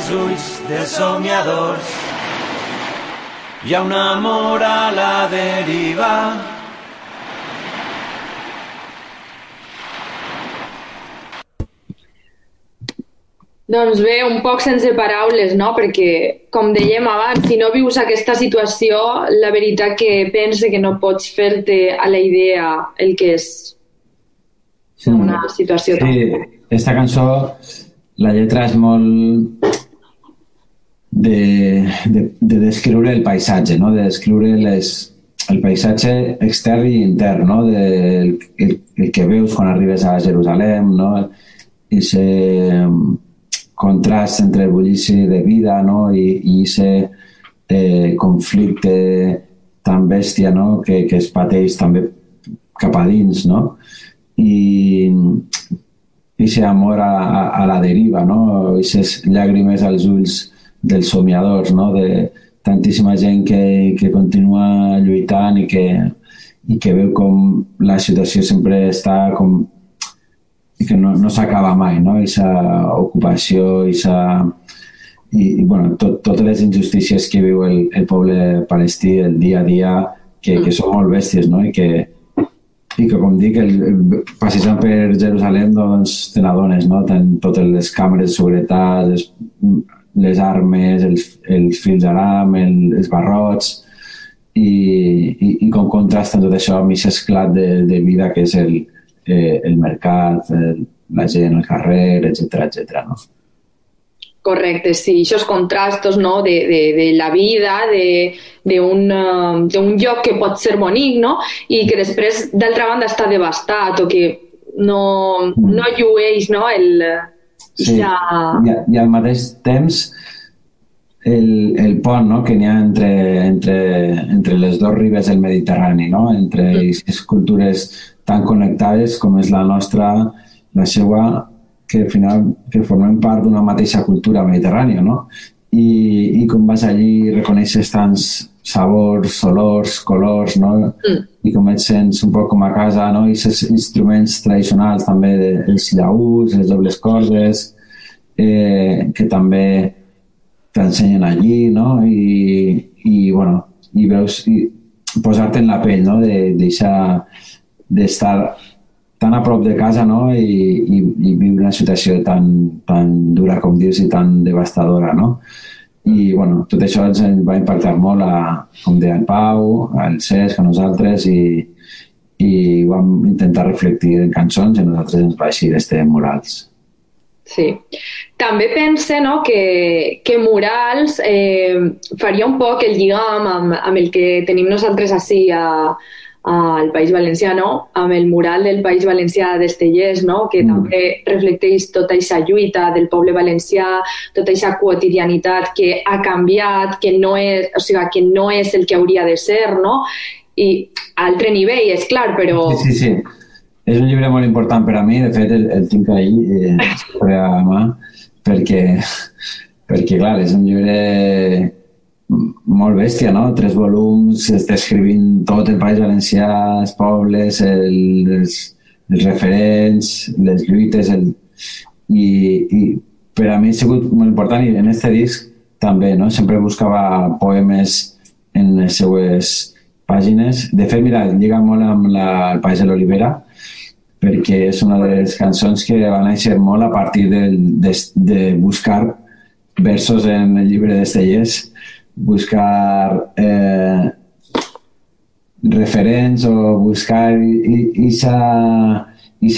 Els ulls dels somiadors. Hi ha un amor a la deriva. Doncs bé, un poc sense paraules, no? Perquè, com dèiem abans, si no vius aquesta situació, la veritat que pense que no pots fer-te a la idea el que és una situació tan... Sí, aquesta cançó, la lletra és molt de, de, de descriure el paisatge, no? de descriure les, el paisatge extern i intern, no? de, el, el, el que veus quan arribes a Jerusalem, no? i se contrast entre el bullici de vida no? i, i ese eh, conflicte tan bèstia no? que, que es pateix també cap a dins, no? I ese amor a, a, a la deriva, no? Aquestes llàgrimes als ulls dels somiadors, no? De tantíssima gent que, que continua lluitant i que, i que veu com la situació sempre està com i que no, no s'acaba mai, no? Aquesta ocupació, aquesta... I, i bueno, tot, totes les injustícies que viu el, el poble palestí el dia a dia, que, que són molt bèsties, no? I que, i que com dic, el, passejant per Jerusalem doncs te n'adones, no? Ten totes les càmeres de seguretat, les armes, els, els fils d'aram, el, els barrots, i, i, i com contrasta tot això amb aquest esclat de, de vida que és el, eh, el mercat, el, la gent, el carrer, etc etc. no? Correcte, sí, aquests contrastos no? de, de, de la vida, d'un uh, lloc que pot ser bonic no? i que després, d'altra banda, està devastat o que no, no llueix no? el, Sí. ja... I, I al mateix temps el, el pont no? que n'hi ha entre, entre, entre les dues ribes del Mediterrani, no? entre aquestes cultures tan connectades com és la nostra, la seva, que al final que formem part d'una mateixa cultura mediterrània, no? I, i com vas allí reconeixes tants sabors, olors, colors, no? Mm. I com et sents un poc com a casa, no? I aquests instruments tradicionals també, de, els llaüts, les dobles cordes, eh, que també t'ensenyen allí, no? I, i bueno, i veus, i posar-te en la pell, no? De, deixar d'estar tan a prop de casa no? I, i, i viure una situació tan, tan dura com dius i tan devastadora no? I bueno, tot això ens va impactar molt a, com deia en Pau, al Cesc, a nosaltres i, i vam intentar reflectir en cançons i a nosaltres ens va així d'este murals Sí. També pense no, que, que Murals eh, faria un poc el lligam amb, amb el que tenim nosaltres així a, al País Valencià, no? amb el mural del País Valencià d'Estellers, no? que Mm. també reflecteix tota aquesta lluita del poble valencià, tota aquesta quotidianitat que ha canviat, que no és, o sigui, que no és el que hauria de ser, no? I a altre nivell, és clar, però... Sí, sí, sí. és un llibre molt important per a mi, de fet el, el tinc ahí eh, a mà, perquè, perquè clar, és un llibre molt bèstia, no? Tres volums, està escrivint tot el País Valencià, els pobles, el, els, els referents, les lluites, el... I, i per a mi ha sigut molt important i en aquest disc també, no? Sempre buscava poemes en les seues pàgines. De fet, mira, lliga molt amb la, el País de l'Olivera, perquè és una de les cançons que va néixer molt a partir de, de, de buscar versos en el llibre d'Estellers, buscar eh, referents o buscar aquesta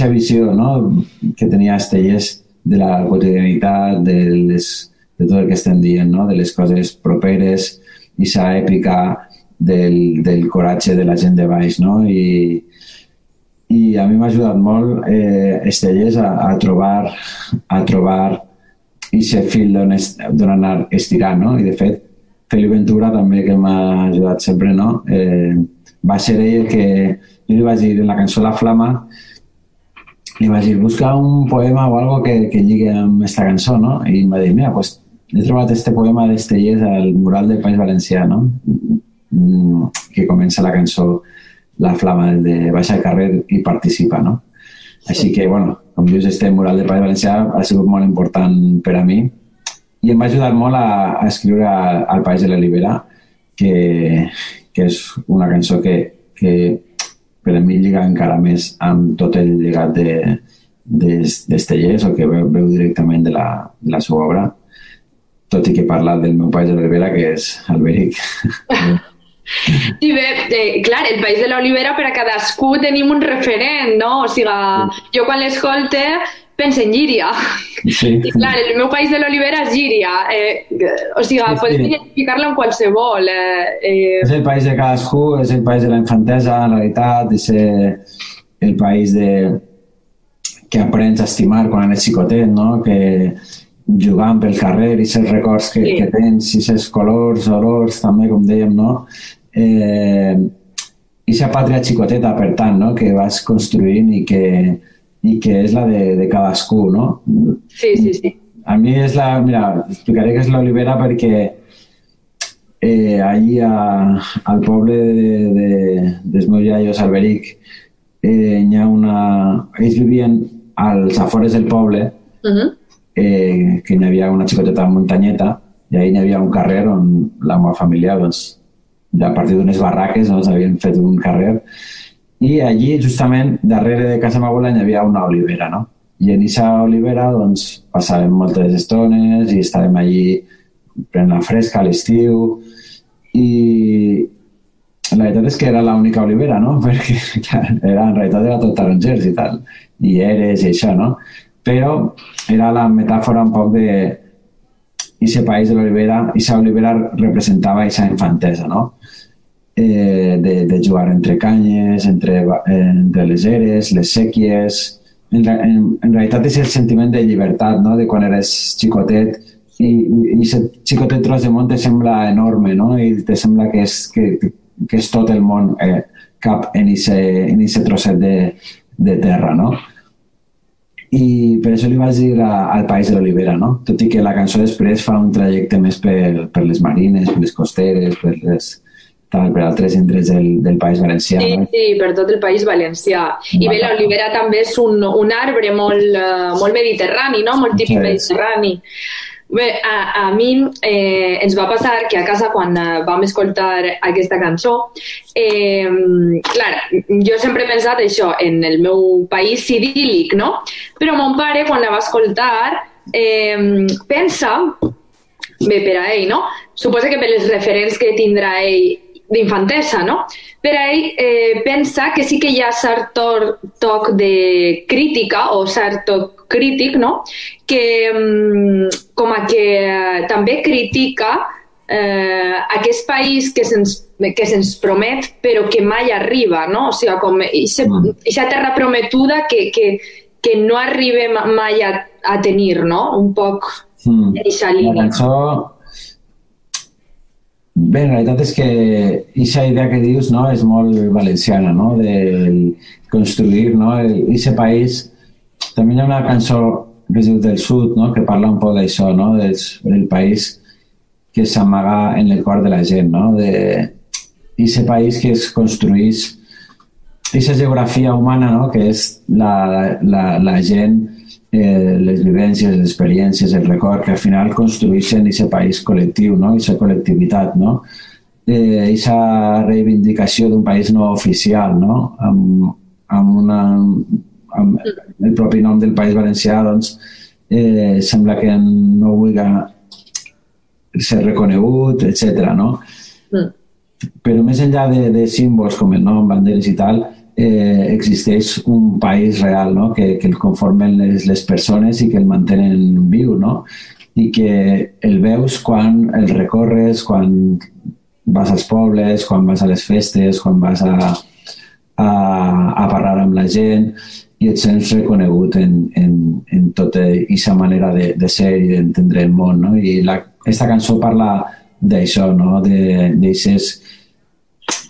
visió no? que tenia Estellers de la quotidianitat, de, les, de tot el que estem dient, no? de les coses properes, aquesta èpica del, del coratge de la gent de baix. No? I, i a mi m'ha ajudat molt eh, Estellers a, a trobar a trobar aquest fil d'on anar estirant, no? I de fet, Feli Ventura també, que m'ha ajudat sempre, no? Eh, va ser ell que jo li vaig dir en la cançó La Flama li vaig dir, busca un poema o algo que, que lligui amb aquesta cançó, no? I em va dir, mira, pues, he trobat este poema d'Estellers al mural del País Valencià, no? Mm, que comença la cançó la flama de baixa al carrer i participa, no? Així que, bueno, com dius, este mural de País Valencià ha sigut molt important per a mi i em va ajudar molt a, a escriure al País de la Libera, que, que és una cançó que, que per a mi lliga encara més amb tot el llegat de, d'Estellers o que veu, veu directament de la, de la seva obra, tot i que parla del meu país de la Ribera, que és Alberic. <laughs> Sí, bé, eh, clar, el País de l'Olivera per a cadascú tenim un referent, no? O sigui, jo quan l'escolte penso en Llíria. Sí. I clar, el meu País de l'Olivera és Llíria. Eh, o sigui, sí, pots sí. identificar-la amb qualsevol. Eh, eh... És el país de cadascú, és el país de la infantesa, en realitat, és el país de que aprens a estimar quan eres xicotet, no? Que jugant pel carrer, i els records que, sí. que tens, i els colors, olors, també, com dèiem, no? Eh, aquesta pàtria xicoteta, per tant, no? que vas construint i que, i que és la de, de cadascú, no? Sí, sí, sí. A mi és la... Mira, explicaré que és l'Olivera perquè eh, allí a, al poble de, de, dels meus iaios, Alberic, eh, hi ha una... Ells vivien als afores del poble, uh -huh eh, que hi havia una xicoteta muntanyeta i ahir hi havia un carrer on la meva família, doncs, a partir d'unes barraques, doncs, havien fet un carrer i allí, justament, darrere de casa meva hi havia una olivera, no? I en aquesta olivera, doncs, passàvem moltes estones i estàvem allí prenent la fresca a l'estiu i la veritat és que era l'única olivera, no? <laughs> Perquè, clar, era, en realitat era tot tarongers i tal, i eres i això, no? però era la metàfora un poc de ese país de l'olivera, i esa olivera representava aquesta infantesa, no? Eh, de, de jugar entre canyes, entre, eh, entre les eres, les sèquies... En, en, en realitat és el sentiment de llibertat, no? De quan eres xicotet i, i aquest xicotet tros de món te sembla enorme, no? I te sembla que és, que, que és tot el món eh, cap en aquest trosset de, de terra, no? i per això li vaig dir a, al País de l'Olivera, no? Tot i que la cançó després fa un trajecte més per, per les marines, per les costeres, per, les, tal, per altres indrets del, del País Valencià. Sí, no? sí, per tot el País Valencià. I bé, l'olivera també és un, un arbre molt, uh, molt mediterrani, no? Molt típic sí. mediterrani. Bé, a, a mi eh, ens va passar que a casa quan eh, vam escoltar aquesta cançó, eh, clar, jo sempre he pensat això en el meu país idíl·lic, no? Però mon pare, quan la va escoltar, eh, pensa, bé, per a ell, no? Suposa que per les referents que tindrà ell d'infantesa, no? Per a ell eh, pensa que sí que hi ha cert toc de crítica o cert toc crític, no? Que mm, com a que eh, també critica eh, aquest país que se'ns que se'ns promet però que mai arriba, no? O sigui, com aquesta mm. terra prometuda que, que, que no arribem mai a, a tenir, no? Un poc mm. en aquesta línia. La cançó Bé, en realitat és que aquesta idea que dius no, és molt valenciana, no? de construir no? aquest país. També hi ha una cançó que es diu del sud, no? que parla un poc d'això, no? del, del país que s'amaga en el cor de la gent, no? de aquest país que es construeix aquesta geografia humana, no? que és la, la, la gent eh, les vivències, les experiències, el record, que al final construeixen aquest país col·lectiu, no? aquesta col·lectivitat, no? eh, reivindicació d'un país no oficial, no? amb, amb, una, amb el propi nom del País Valencià, doncs, eh, sembla que no vulgui ser reconegut, etc. No? Mm. Però més enllà de, de símbols com el nom, banderes i tal, eh, existeix un país real no? que, que el conformen les, les persones i que el mantenen viu no? i que el veus quan el recorres, quan vas als pobles, quan vas a les festes, quan vas a, a, a parlar amb la gent i et sents reconegut en, en, en tota aquesta manera de, de ser i d'entendre el món. No? I la, aquesta cançó parla d'això, no? d'aixes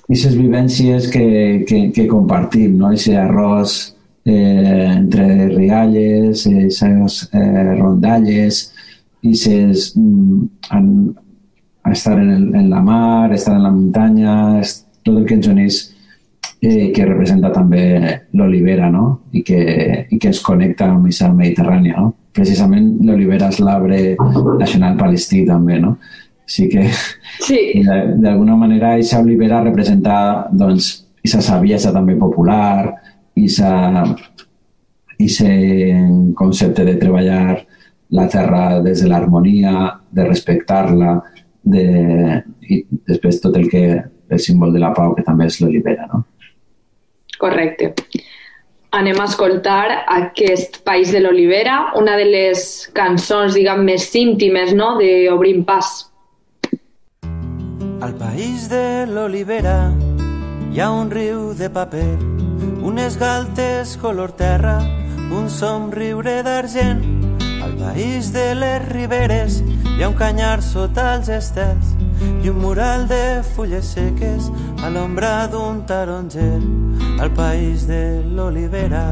aquestes vivències que, que, que compartim, no? Ese arròs eh, entre rialles, esas eh, rondalles, aquestes mm, estar en, el, en la mar, estar en la muntanya, és, tot el que ens eh, que representa també l'olivera, no? I que, i que ens connecta amb aquesta Mediterrània, no? Precisament l'olivera és l'arbre nacional palestí també, no? Sí que sí. d'alguna manera aquesta olivera representa doncs aquesta saviesa també popular i aquest concepte de treballar la terra des de l'harmonia, de respectar-la, de, i després tot el que el símbol de la pau, que també és l'olivera, no? Correcte. Anem a escoltar aquest País de l'Olivera, una de les cançons, diguem, més íntimes, no?, d'Obrim Pas. Al país de l'olivera hi ha un riu de paper, unes galtes color terra, un somriure d'argent. Al país de les riberes hi ha un canyar sota els estels i un mural de fulles seques a l'ombra d'un taronger. Al país de l'olivera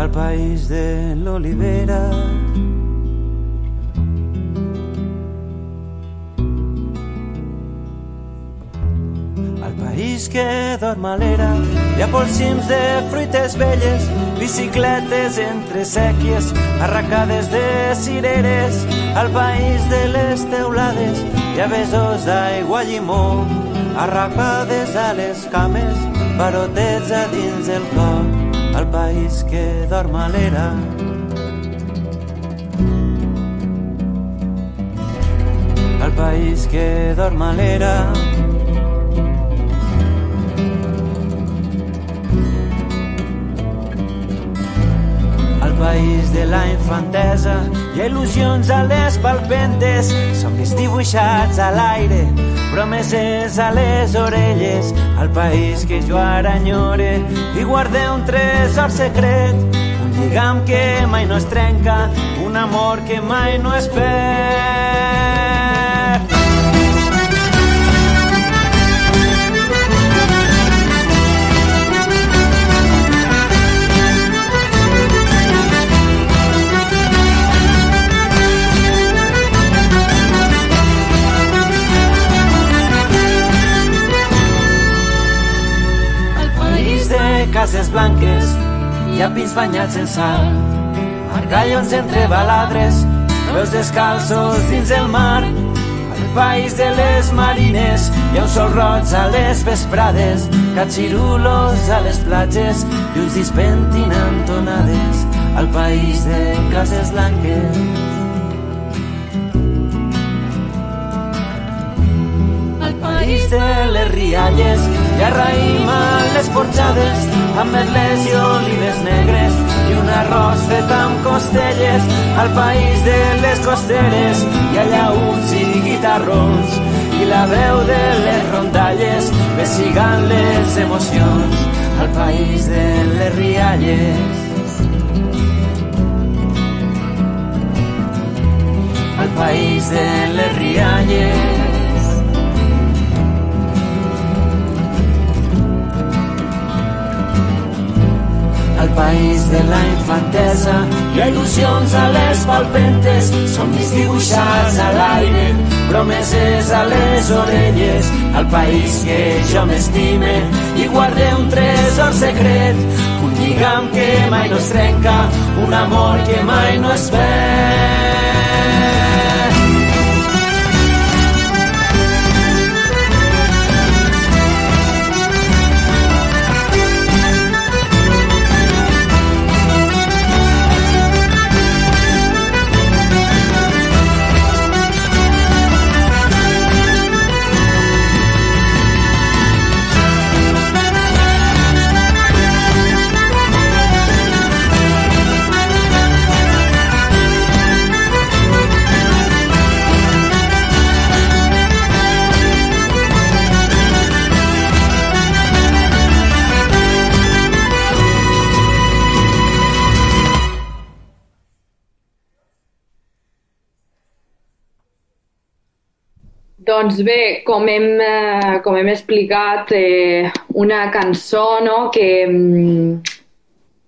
al país de l'olivera. País que dorm a l'era. Hi ha polsims de fruites velles, bicicletes entre sèquies, arracades de cireres, al país de les teulades. Hi ha besos d'aigua llimó, arracades a les cames, barotets a dins el cor, al país que dorm a l'era. Al país que dorm país de la infantesa ha il·lusions a les palpentes, somnis dibuixats a l'aire, promeses a les orelles, al país que jo ara enyore i guardé un tresor secret, un lligam que mai no es trenca, un amor que mai no es perd. Cases blanques i a pins banyats en sal. Margallons entre baladres, veus descalços dins el mar. Al país de les marines hi ha un sol roig a les vesprades, catxirulos a les platges i uns dispentinant tonades al país de cases blanques. Al país de les rialles hi ha raïm a les porxades amb merlets i olives negres i un arròs fet amb costelles al país de les costeres i allà uns i guitarrons i la veu de les rondalles vestigant les emocions al país de les rialles país de les rialles. País de la infantesa hi ha il·lusions a les palpentes, somnis dibuixats a l'aire, promeses a les orelles, al país que jo m'estime i guarde un tresor secret, un lligam que mai no es trenca, un amor que mai no es perd. Doncs bé, com hem, eh, com hem explicat, eh, una cançó no, que, mm,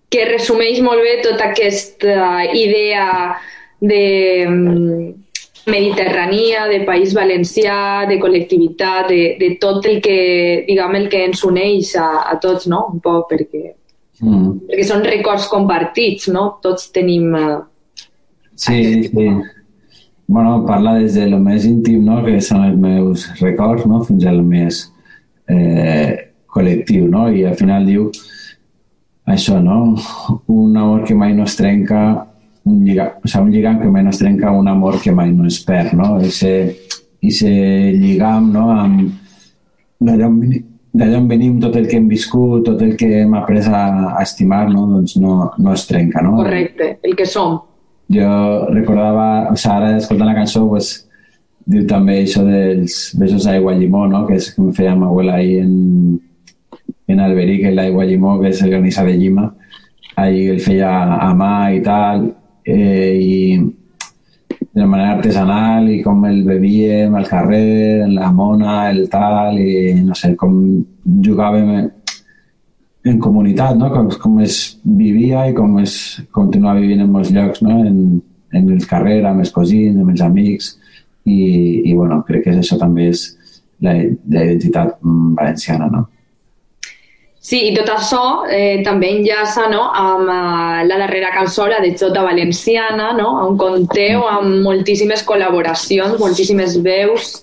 que resumeix molt bé tota aquesta idea de mm, mediterrània, de país valencià, de col·lectivitat, de, de tot el que, diguem, el que ens uneix a, a tots, no? Un poc, perquè, Mm. perquè són records compartits, no? Tots tenim... Eh, Sí, sí. Bueno, parla des de lo més íntim, no?, que són els meus records, no?, fins al més eh, col·lectiu, no? I al final diu això, no? Un amor que mai no es trenca, un lligam, o sigui, un lligam que mai no es trenca, un amor que mai no es perd, no? Ese, ese lligam, no?, amb d'allà on, veni- d'allà on venim, tot el que hem viscut, tot el que hem après a, a estimar, no? doncs no, no es trenca, no? correcte, el que som. Jo recordava, ara escoltant la cançó, pues, diu també això dels besos d'aigua llimó, no? que és que em feia ma abuela ahí en, en Alberic, el l'aigua llimó, que és el granissa de llima. Ahí el feia a mà i tal, eh, i de manera artesanal i com el bevíem al carrer, en la mona, el tal, i no sé, com jugàvem en, comunitat, no? com, com es vivia i com es continua vivint en molts llocs, no? en, en el carrer, amb els cosins, amb els amics, i, i bueno, crec que això també és la, la identitat valenciana, no? Sí, i tot això eh, també enllaça no, amb eh, la darrera cançó, la de Jota Valenciana, no, on conteu amb moltíssimes col·laboracions, moltíssimes veus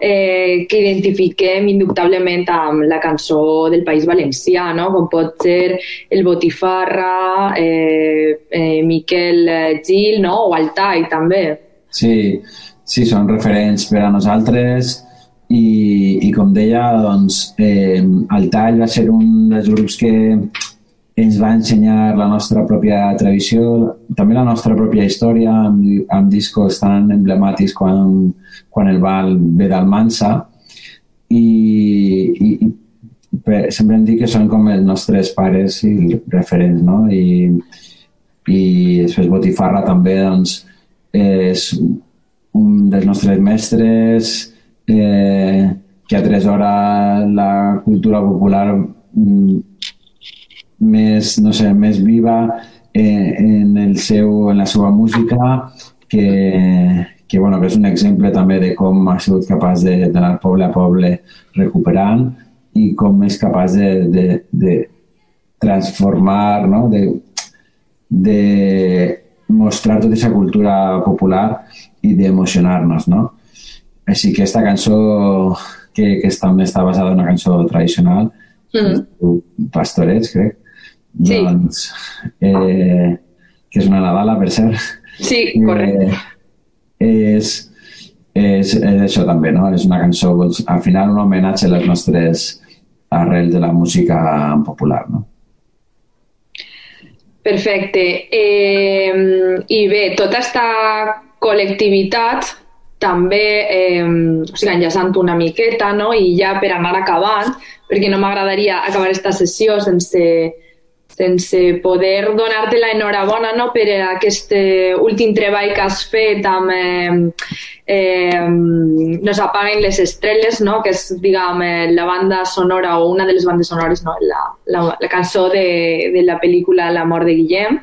eh, que identifiquem indubtablement amb la cançó del País Valencià, no? com pot ser el Botifarra, eh, eh, Miquel Gil no? o Altai també. Sí, sí, són referents per a nosaltres i, i com deia, doncs, eh, el Tall va ser un dels grups que ens va ensenyar la nostra pròpia tradició, també la nostra pròpia història, amb, amb discos tan emblemàtics quan, quan el Val ve d'Almansa i, i, i per, sempre em dic que són com els nostres pares i referents, no? I, i després Botifarra també doncs, és un dels nostres mestres eh, que atresora la cultura popular mm, més, no sé, més viva eh, en, el seu, en la seva música que, que, bueno, que és un exemple també de com ha sigut capaç de- d'anar poble a poble recuperant i com és capaç de, de, de transformar, no? de, de mostrar tota aquesta cultura popular i d'emocionar-nos, no? Així que aquesta cançó, que, que també està basada en una cançó tradicional, Mm. Pastorets, crec. Doncs, eh, que és una Nadala, per cert, Sí, correcte. eh, és, és, és això també, no? És una cançó, doncs, al final un homenatge a les nostres arrels de la música popular, no? Perfecte. Eh, I bé, tota aquesta col·lectivitat també, eh, o sigui, enllaçant una miqueta, no? i ja per anar acabant, perquè no m'agradaria acabar aquesta sessió sense, sense poder donar-te la enhorabona no, per aquest eh, últim treball que has fet amb eh, eh, No s'apaguen les estrelles, no, que és diguem, eh, la banda sonora o una de les bandes sonores, no, la, la, la cançó de, de la pel·lícula La mort de Guillem,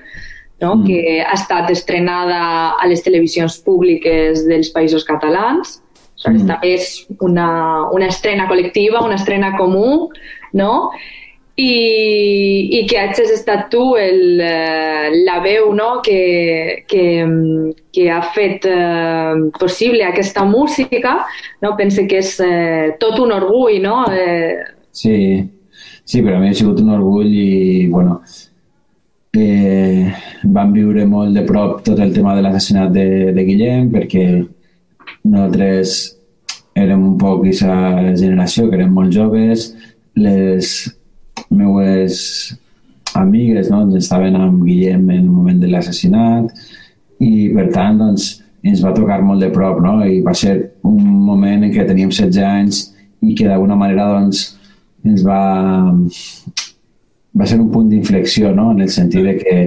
no? Mm. que ha estat estrenada a les televisions públiques dels països catalans. Mm. També és una, una estrena col·lectiva, una estrena comú, no? I, i que hagis estat tu el, eh, la veu no? que, que, que ha fet eh, possible aquesta música, no? pense que és eh, tot un orgull, no? Eh... Sí, sí, per a mi ha sigut un orgull i, bueno, eh, vam viure molt de prop tot el tema de l'assassinat de, de Guillem perquè nosaltres érem un poc aquesta generació, que érem molt joves, les meues amigues no? doncs estaven amb Guillem en el moment de l'assassinat i per tant doncs, ens va tocar molt de prop no? i va ser un moment en què teníem 16 anys i que d'alguna manera doncs, ens va, va ser un punt d'inflexió no? en el sentit de que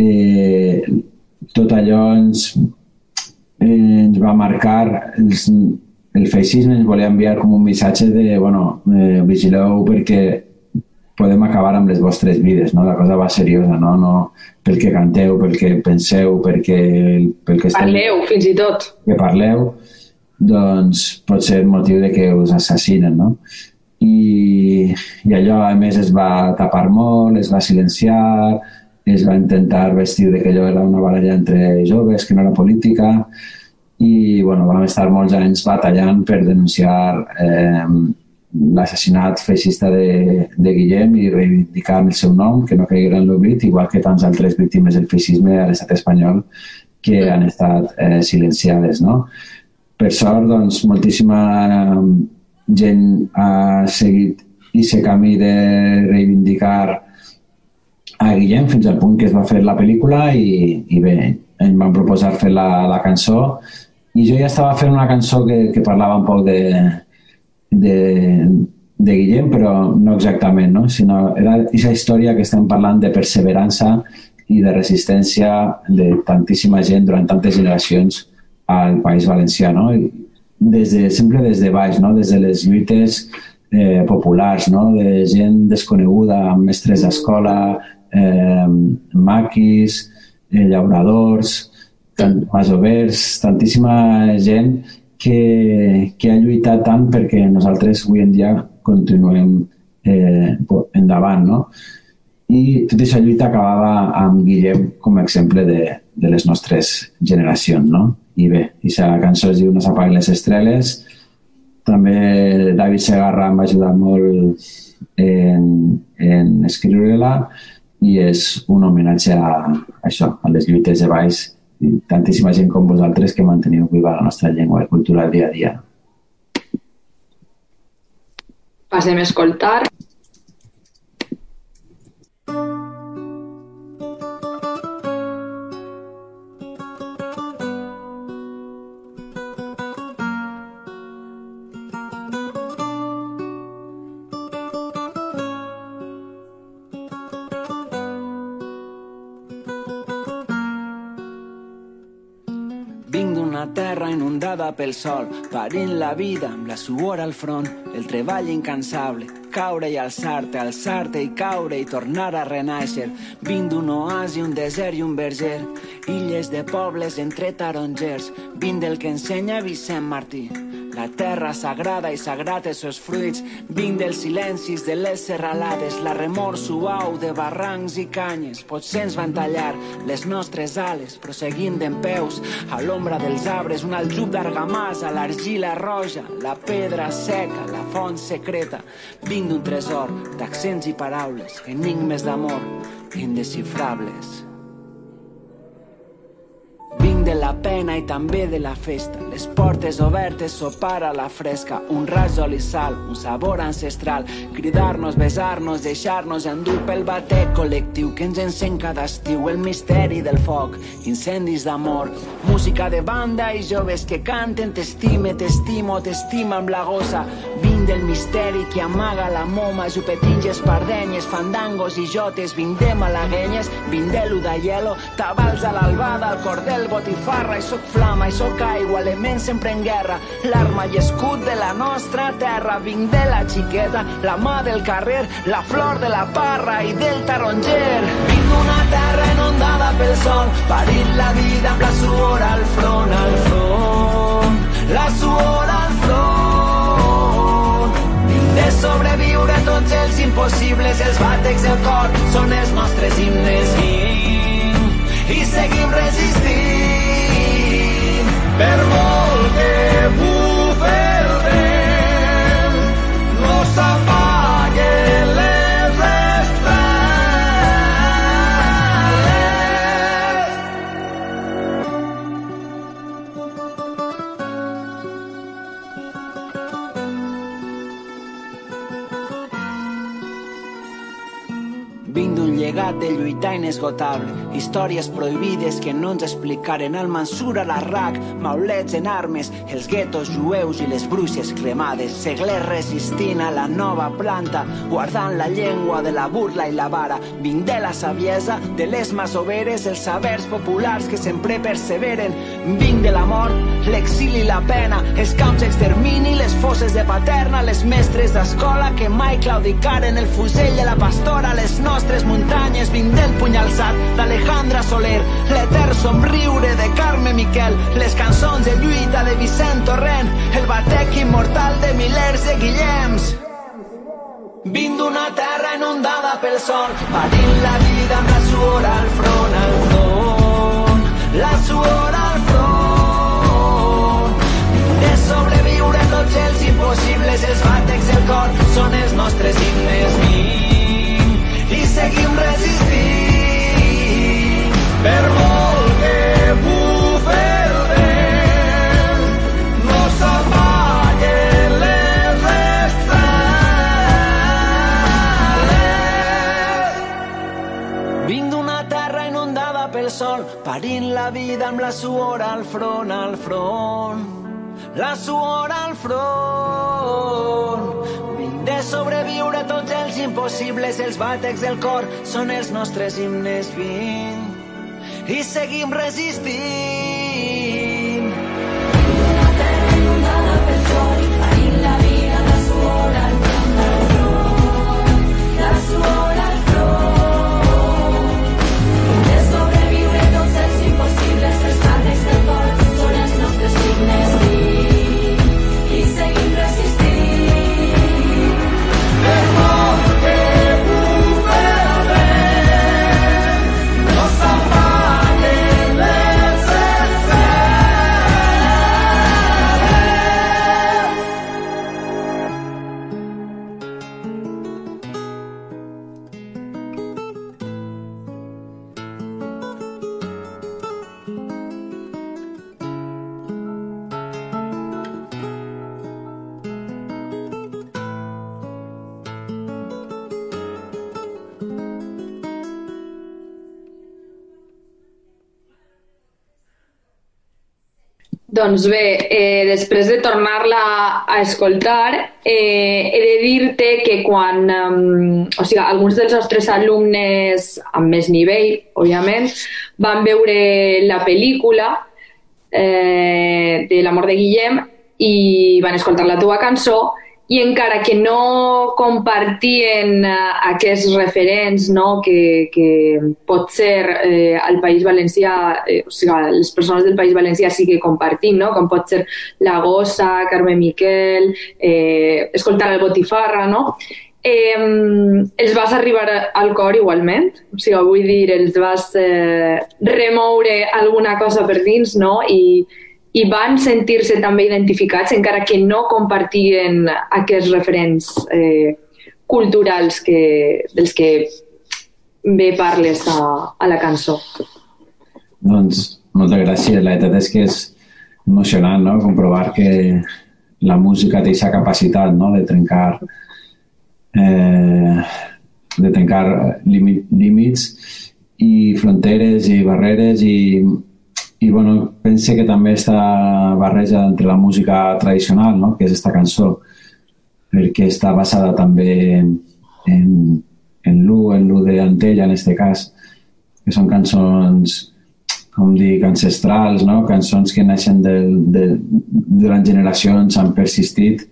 eh, tot allò ens, eh, ens va marcar els, el feixisme ens volia enviar com un missatge de, bueno, eh, vigileu perquè podem acabar amb les vostres vides, no? La cosa va seriosa, no? no pel que canteu, pel que penseu, perquè, pel que esteu... Parleu, fins i tot. Que parleu, doncs pot ser motiu de que us assassinen, no? I, i allò, a més, es va tapar molt, es va silenciar, es va intentar vestir de que allò era una baralla entre joves, que no era política, i bueno, vam estar molts anys batallant per denunciar eh, l'assassinat feixista de, de Guillem i reivindicar el seu nom, que no caiguera en l'oblit, igual que tants altres víctimes del feixisme a l'estat espanyol que han estat eh, silenciades. No? Per sort, doncs, moltíssima gent ha seguit aquest camí de reivindicar a Guillem fins al punt que es va fer la pel·lícula i, i bé, em van proposar fer la, la cançó i jo ja estava fent una cançó que, que parlava un poc de, de, de Guillem, però no exactament, no? sinó era aquesta història que estem parlant de perseverança i de resistència de tantíssima gent durant tantes generacions al País Valencià, no? Des de, sempre des de baix, no? des de les lluites eh, populars, no? de gent desconeguda, mestres d'escola, eh, maquis, eh, llauradors, tant, masovers, tantíssima gent que, que ha lluitat tant perquè nosaltres avui en dia continuem eh, endavant, no? I tota aquesta lluita acabava amb Guillem com a exemple de, de les nostres generacions, no? I bé, aquesta cançó es diu No s'apaguen les estrelles. També David Segarra em va ajudar molt en, en escriure-la i és un homenatge a, a això, a les lluites de baix tantíssima gent com vosaltres que manteniu viva la nostra llengua i cultura dia a dia. Passem a escoltar pel sol, parint la vida amb la suor al front, el treball incansable, caure i alçar-te, alçar-te i caure i tornar a renaixer. Vinc d'un oasi, un desert i un verger, illes de pobles entre tarongers, vinc del que ensenya Vicent Martí la terra sagrada i sagrat els fruits, vinc dels silencis de les serralades, la remor suau de barrancs i canyes. Potser ens van tallar les nostres ales, prosseguint d'en peus a l'ombra dels arbres, un aljub d'argamassa, l'argila roja, la pedra seca, la font secreta. Vinc d'un tresor d'accents i paraules, enigmes d'amor indescifrables de la pena i també de la festa. Les portes obertes, sopar a la fresca, un raig i sal, un sabor ancestral, cridar-nos, besar-nos, deixar-nos endur pel bater col·lectiu que ens encén cada estiu, el misteri del foc, incendis d'amor, música de banda i joves que canten, t'estime, t'estimo, t'estima amb la gossa, vinc del misteri que amaga la moma, jupetinges, pardenyes, fandangos i jotes, vinc de malaguenyes, vinc de l'udaielo, tabals a l'albada, el cordel, botifarra, i soc flama, i soc aigua, element sempre en guerra, l'arma i escut de la nostra terra, vinc de la xiqueta, la mà del carrer, la flor de la parra i del taronger. Vinc d'una terra inundada pel sol, parint la vida amb la suor al front, al front, la suor al front. De sobreviure tots els impossibles, els bàtecs del cor són els nostres himnes. Vinc i seguim resistint per molt que bufe el vent, no s'apaguen Llegat de lluitar inesgotable, històries prohibides que no ens explicaren el Mansur a l'Arrac, maulets en armes, els guetos jueus i les bruixes cremades, seglers resistint a la nova planta, guardant la llengua de la burla i la vara. Vinc de la saviesa, de les masoveres, els sabers populars que sempre perseveren. Vinc de la mort, l'exili i la pena, els camps d'extermini, les fosses de paterna, les mestres d'escola que mai claudicaren el fusell de la pastora, les nostres muntanyes, vinc del puny alçat d'Alejandra Soler, l'etern somriure de Carme Miquel, les cançons de lluita de Vicent Torrent, el batec immortal de milers de Guillems. Vinc d'una terra inundada pel sol, patint la vida amb la suor al front, al front. La suor al front. Vinc de sobreviure tots els impossibles, els bàtecs del cor són els nostres himnes. Vinc i seguim resistint. No Doncs bé, eh, després de tornar-la a escoltar, eh, he de dir-te que quan, um, o sigui, alguns dels nostres alumnes amb més nivell, òbviament, van veure la pel·lícula eh, de l'amor de Guillem i van escoltar la teva cançó i encara que no compartien eh, aquests referents no, que, que pot ser eh, al País Valencià, eh, o sigui, les persones del País Valencià sí que compartim, no? com pot ser La Gossa, Carme Miquel, eh, escoltar el Botifarra, no? Eh, els vas arribar al cor igualment, o sigui, vull dir, els vas eh, remoure alguna cosa per dins, no? I, i van sentir-se també identificats encara que no compartien aquests referents eh, culturals que, dels que bé parles a, a la cançó. Doncs moltes gràcies. La veritat és que és emocionant no? comprovar que la música té aquesta capacitat no? de trencar eh, de trencar límit, límits i fronteres i barreres i, i bueno, pense que també està barreja entre la música tradicional, no? que és esta cançó. perquè està basada també en, en l'U, en l'U d'Antella en aquest cas, que són cançons com dic, ancestrals, no? cançons que naixen de, de, durant generacions, han persistit,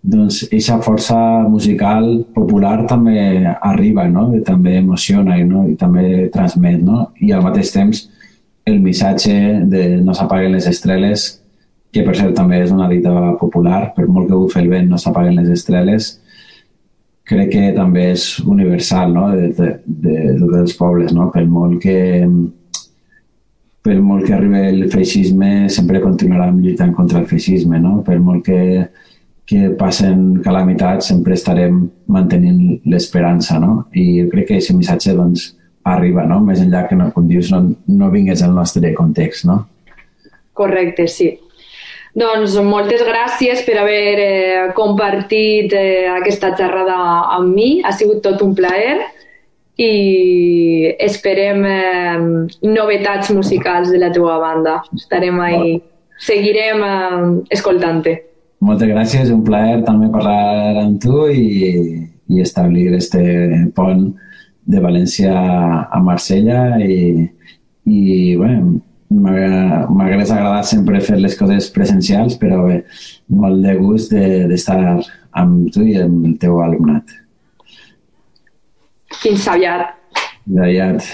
doncs aquesta força musical popular també arriba, no? I també emociona no? i també transmet. No? I al mateix temps el missatge de no s'apaguen les estreles, que per cert també és una dita popular, per molt que bufi el vent no s'apaguen les estreles, crec que també és universal no? de, de, de, de tots els pobles, no? per molt que per molt que arribi el feixisme sempre continuarem lluitant contra el feixisme, no? per molt que, que passen calamitats sempre estarem mantenint l'esperança no? i jo crec que aquest missatge doncs, arriba, no? més enllà que, no, com dius, no, no vingués al nostre context. No? Correcte, sí. Doncs moltes gràcies per haver eh, compartit eh, aquesta xerrada amb mi. Ha sigut tot un plaer i esperem eh, novetats musicals de la teva banda. Estarem ahí, seguirem eh, escoltant-te. Moltes gràcies, un plaer també parlar amb tu i, i establir este pont de València a Marsella i, i bueno, m'hagués agradat sempre fer les coses presencials, però bé, molt de gust d'estar de, amb tu i amb el teu alumnat. Fins aviat. Aviat.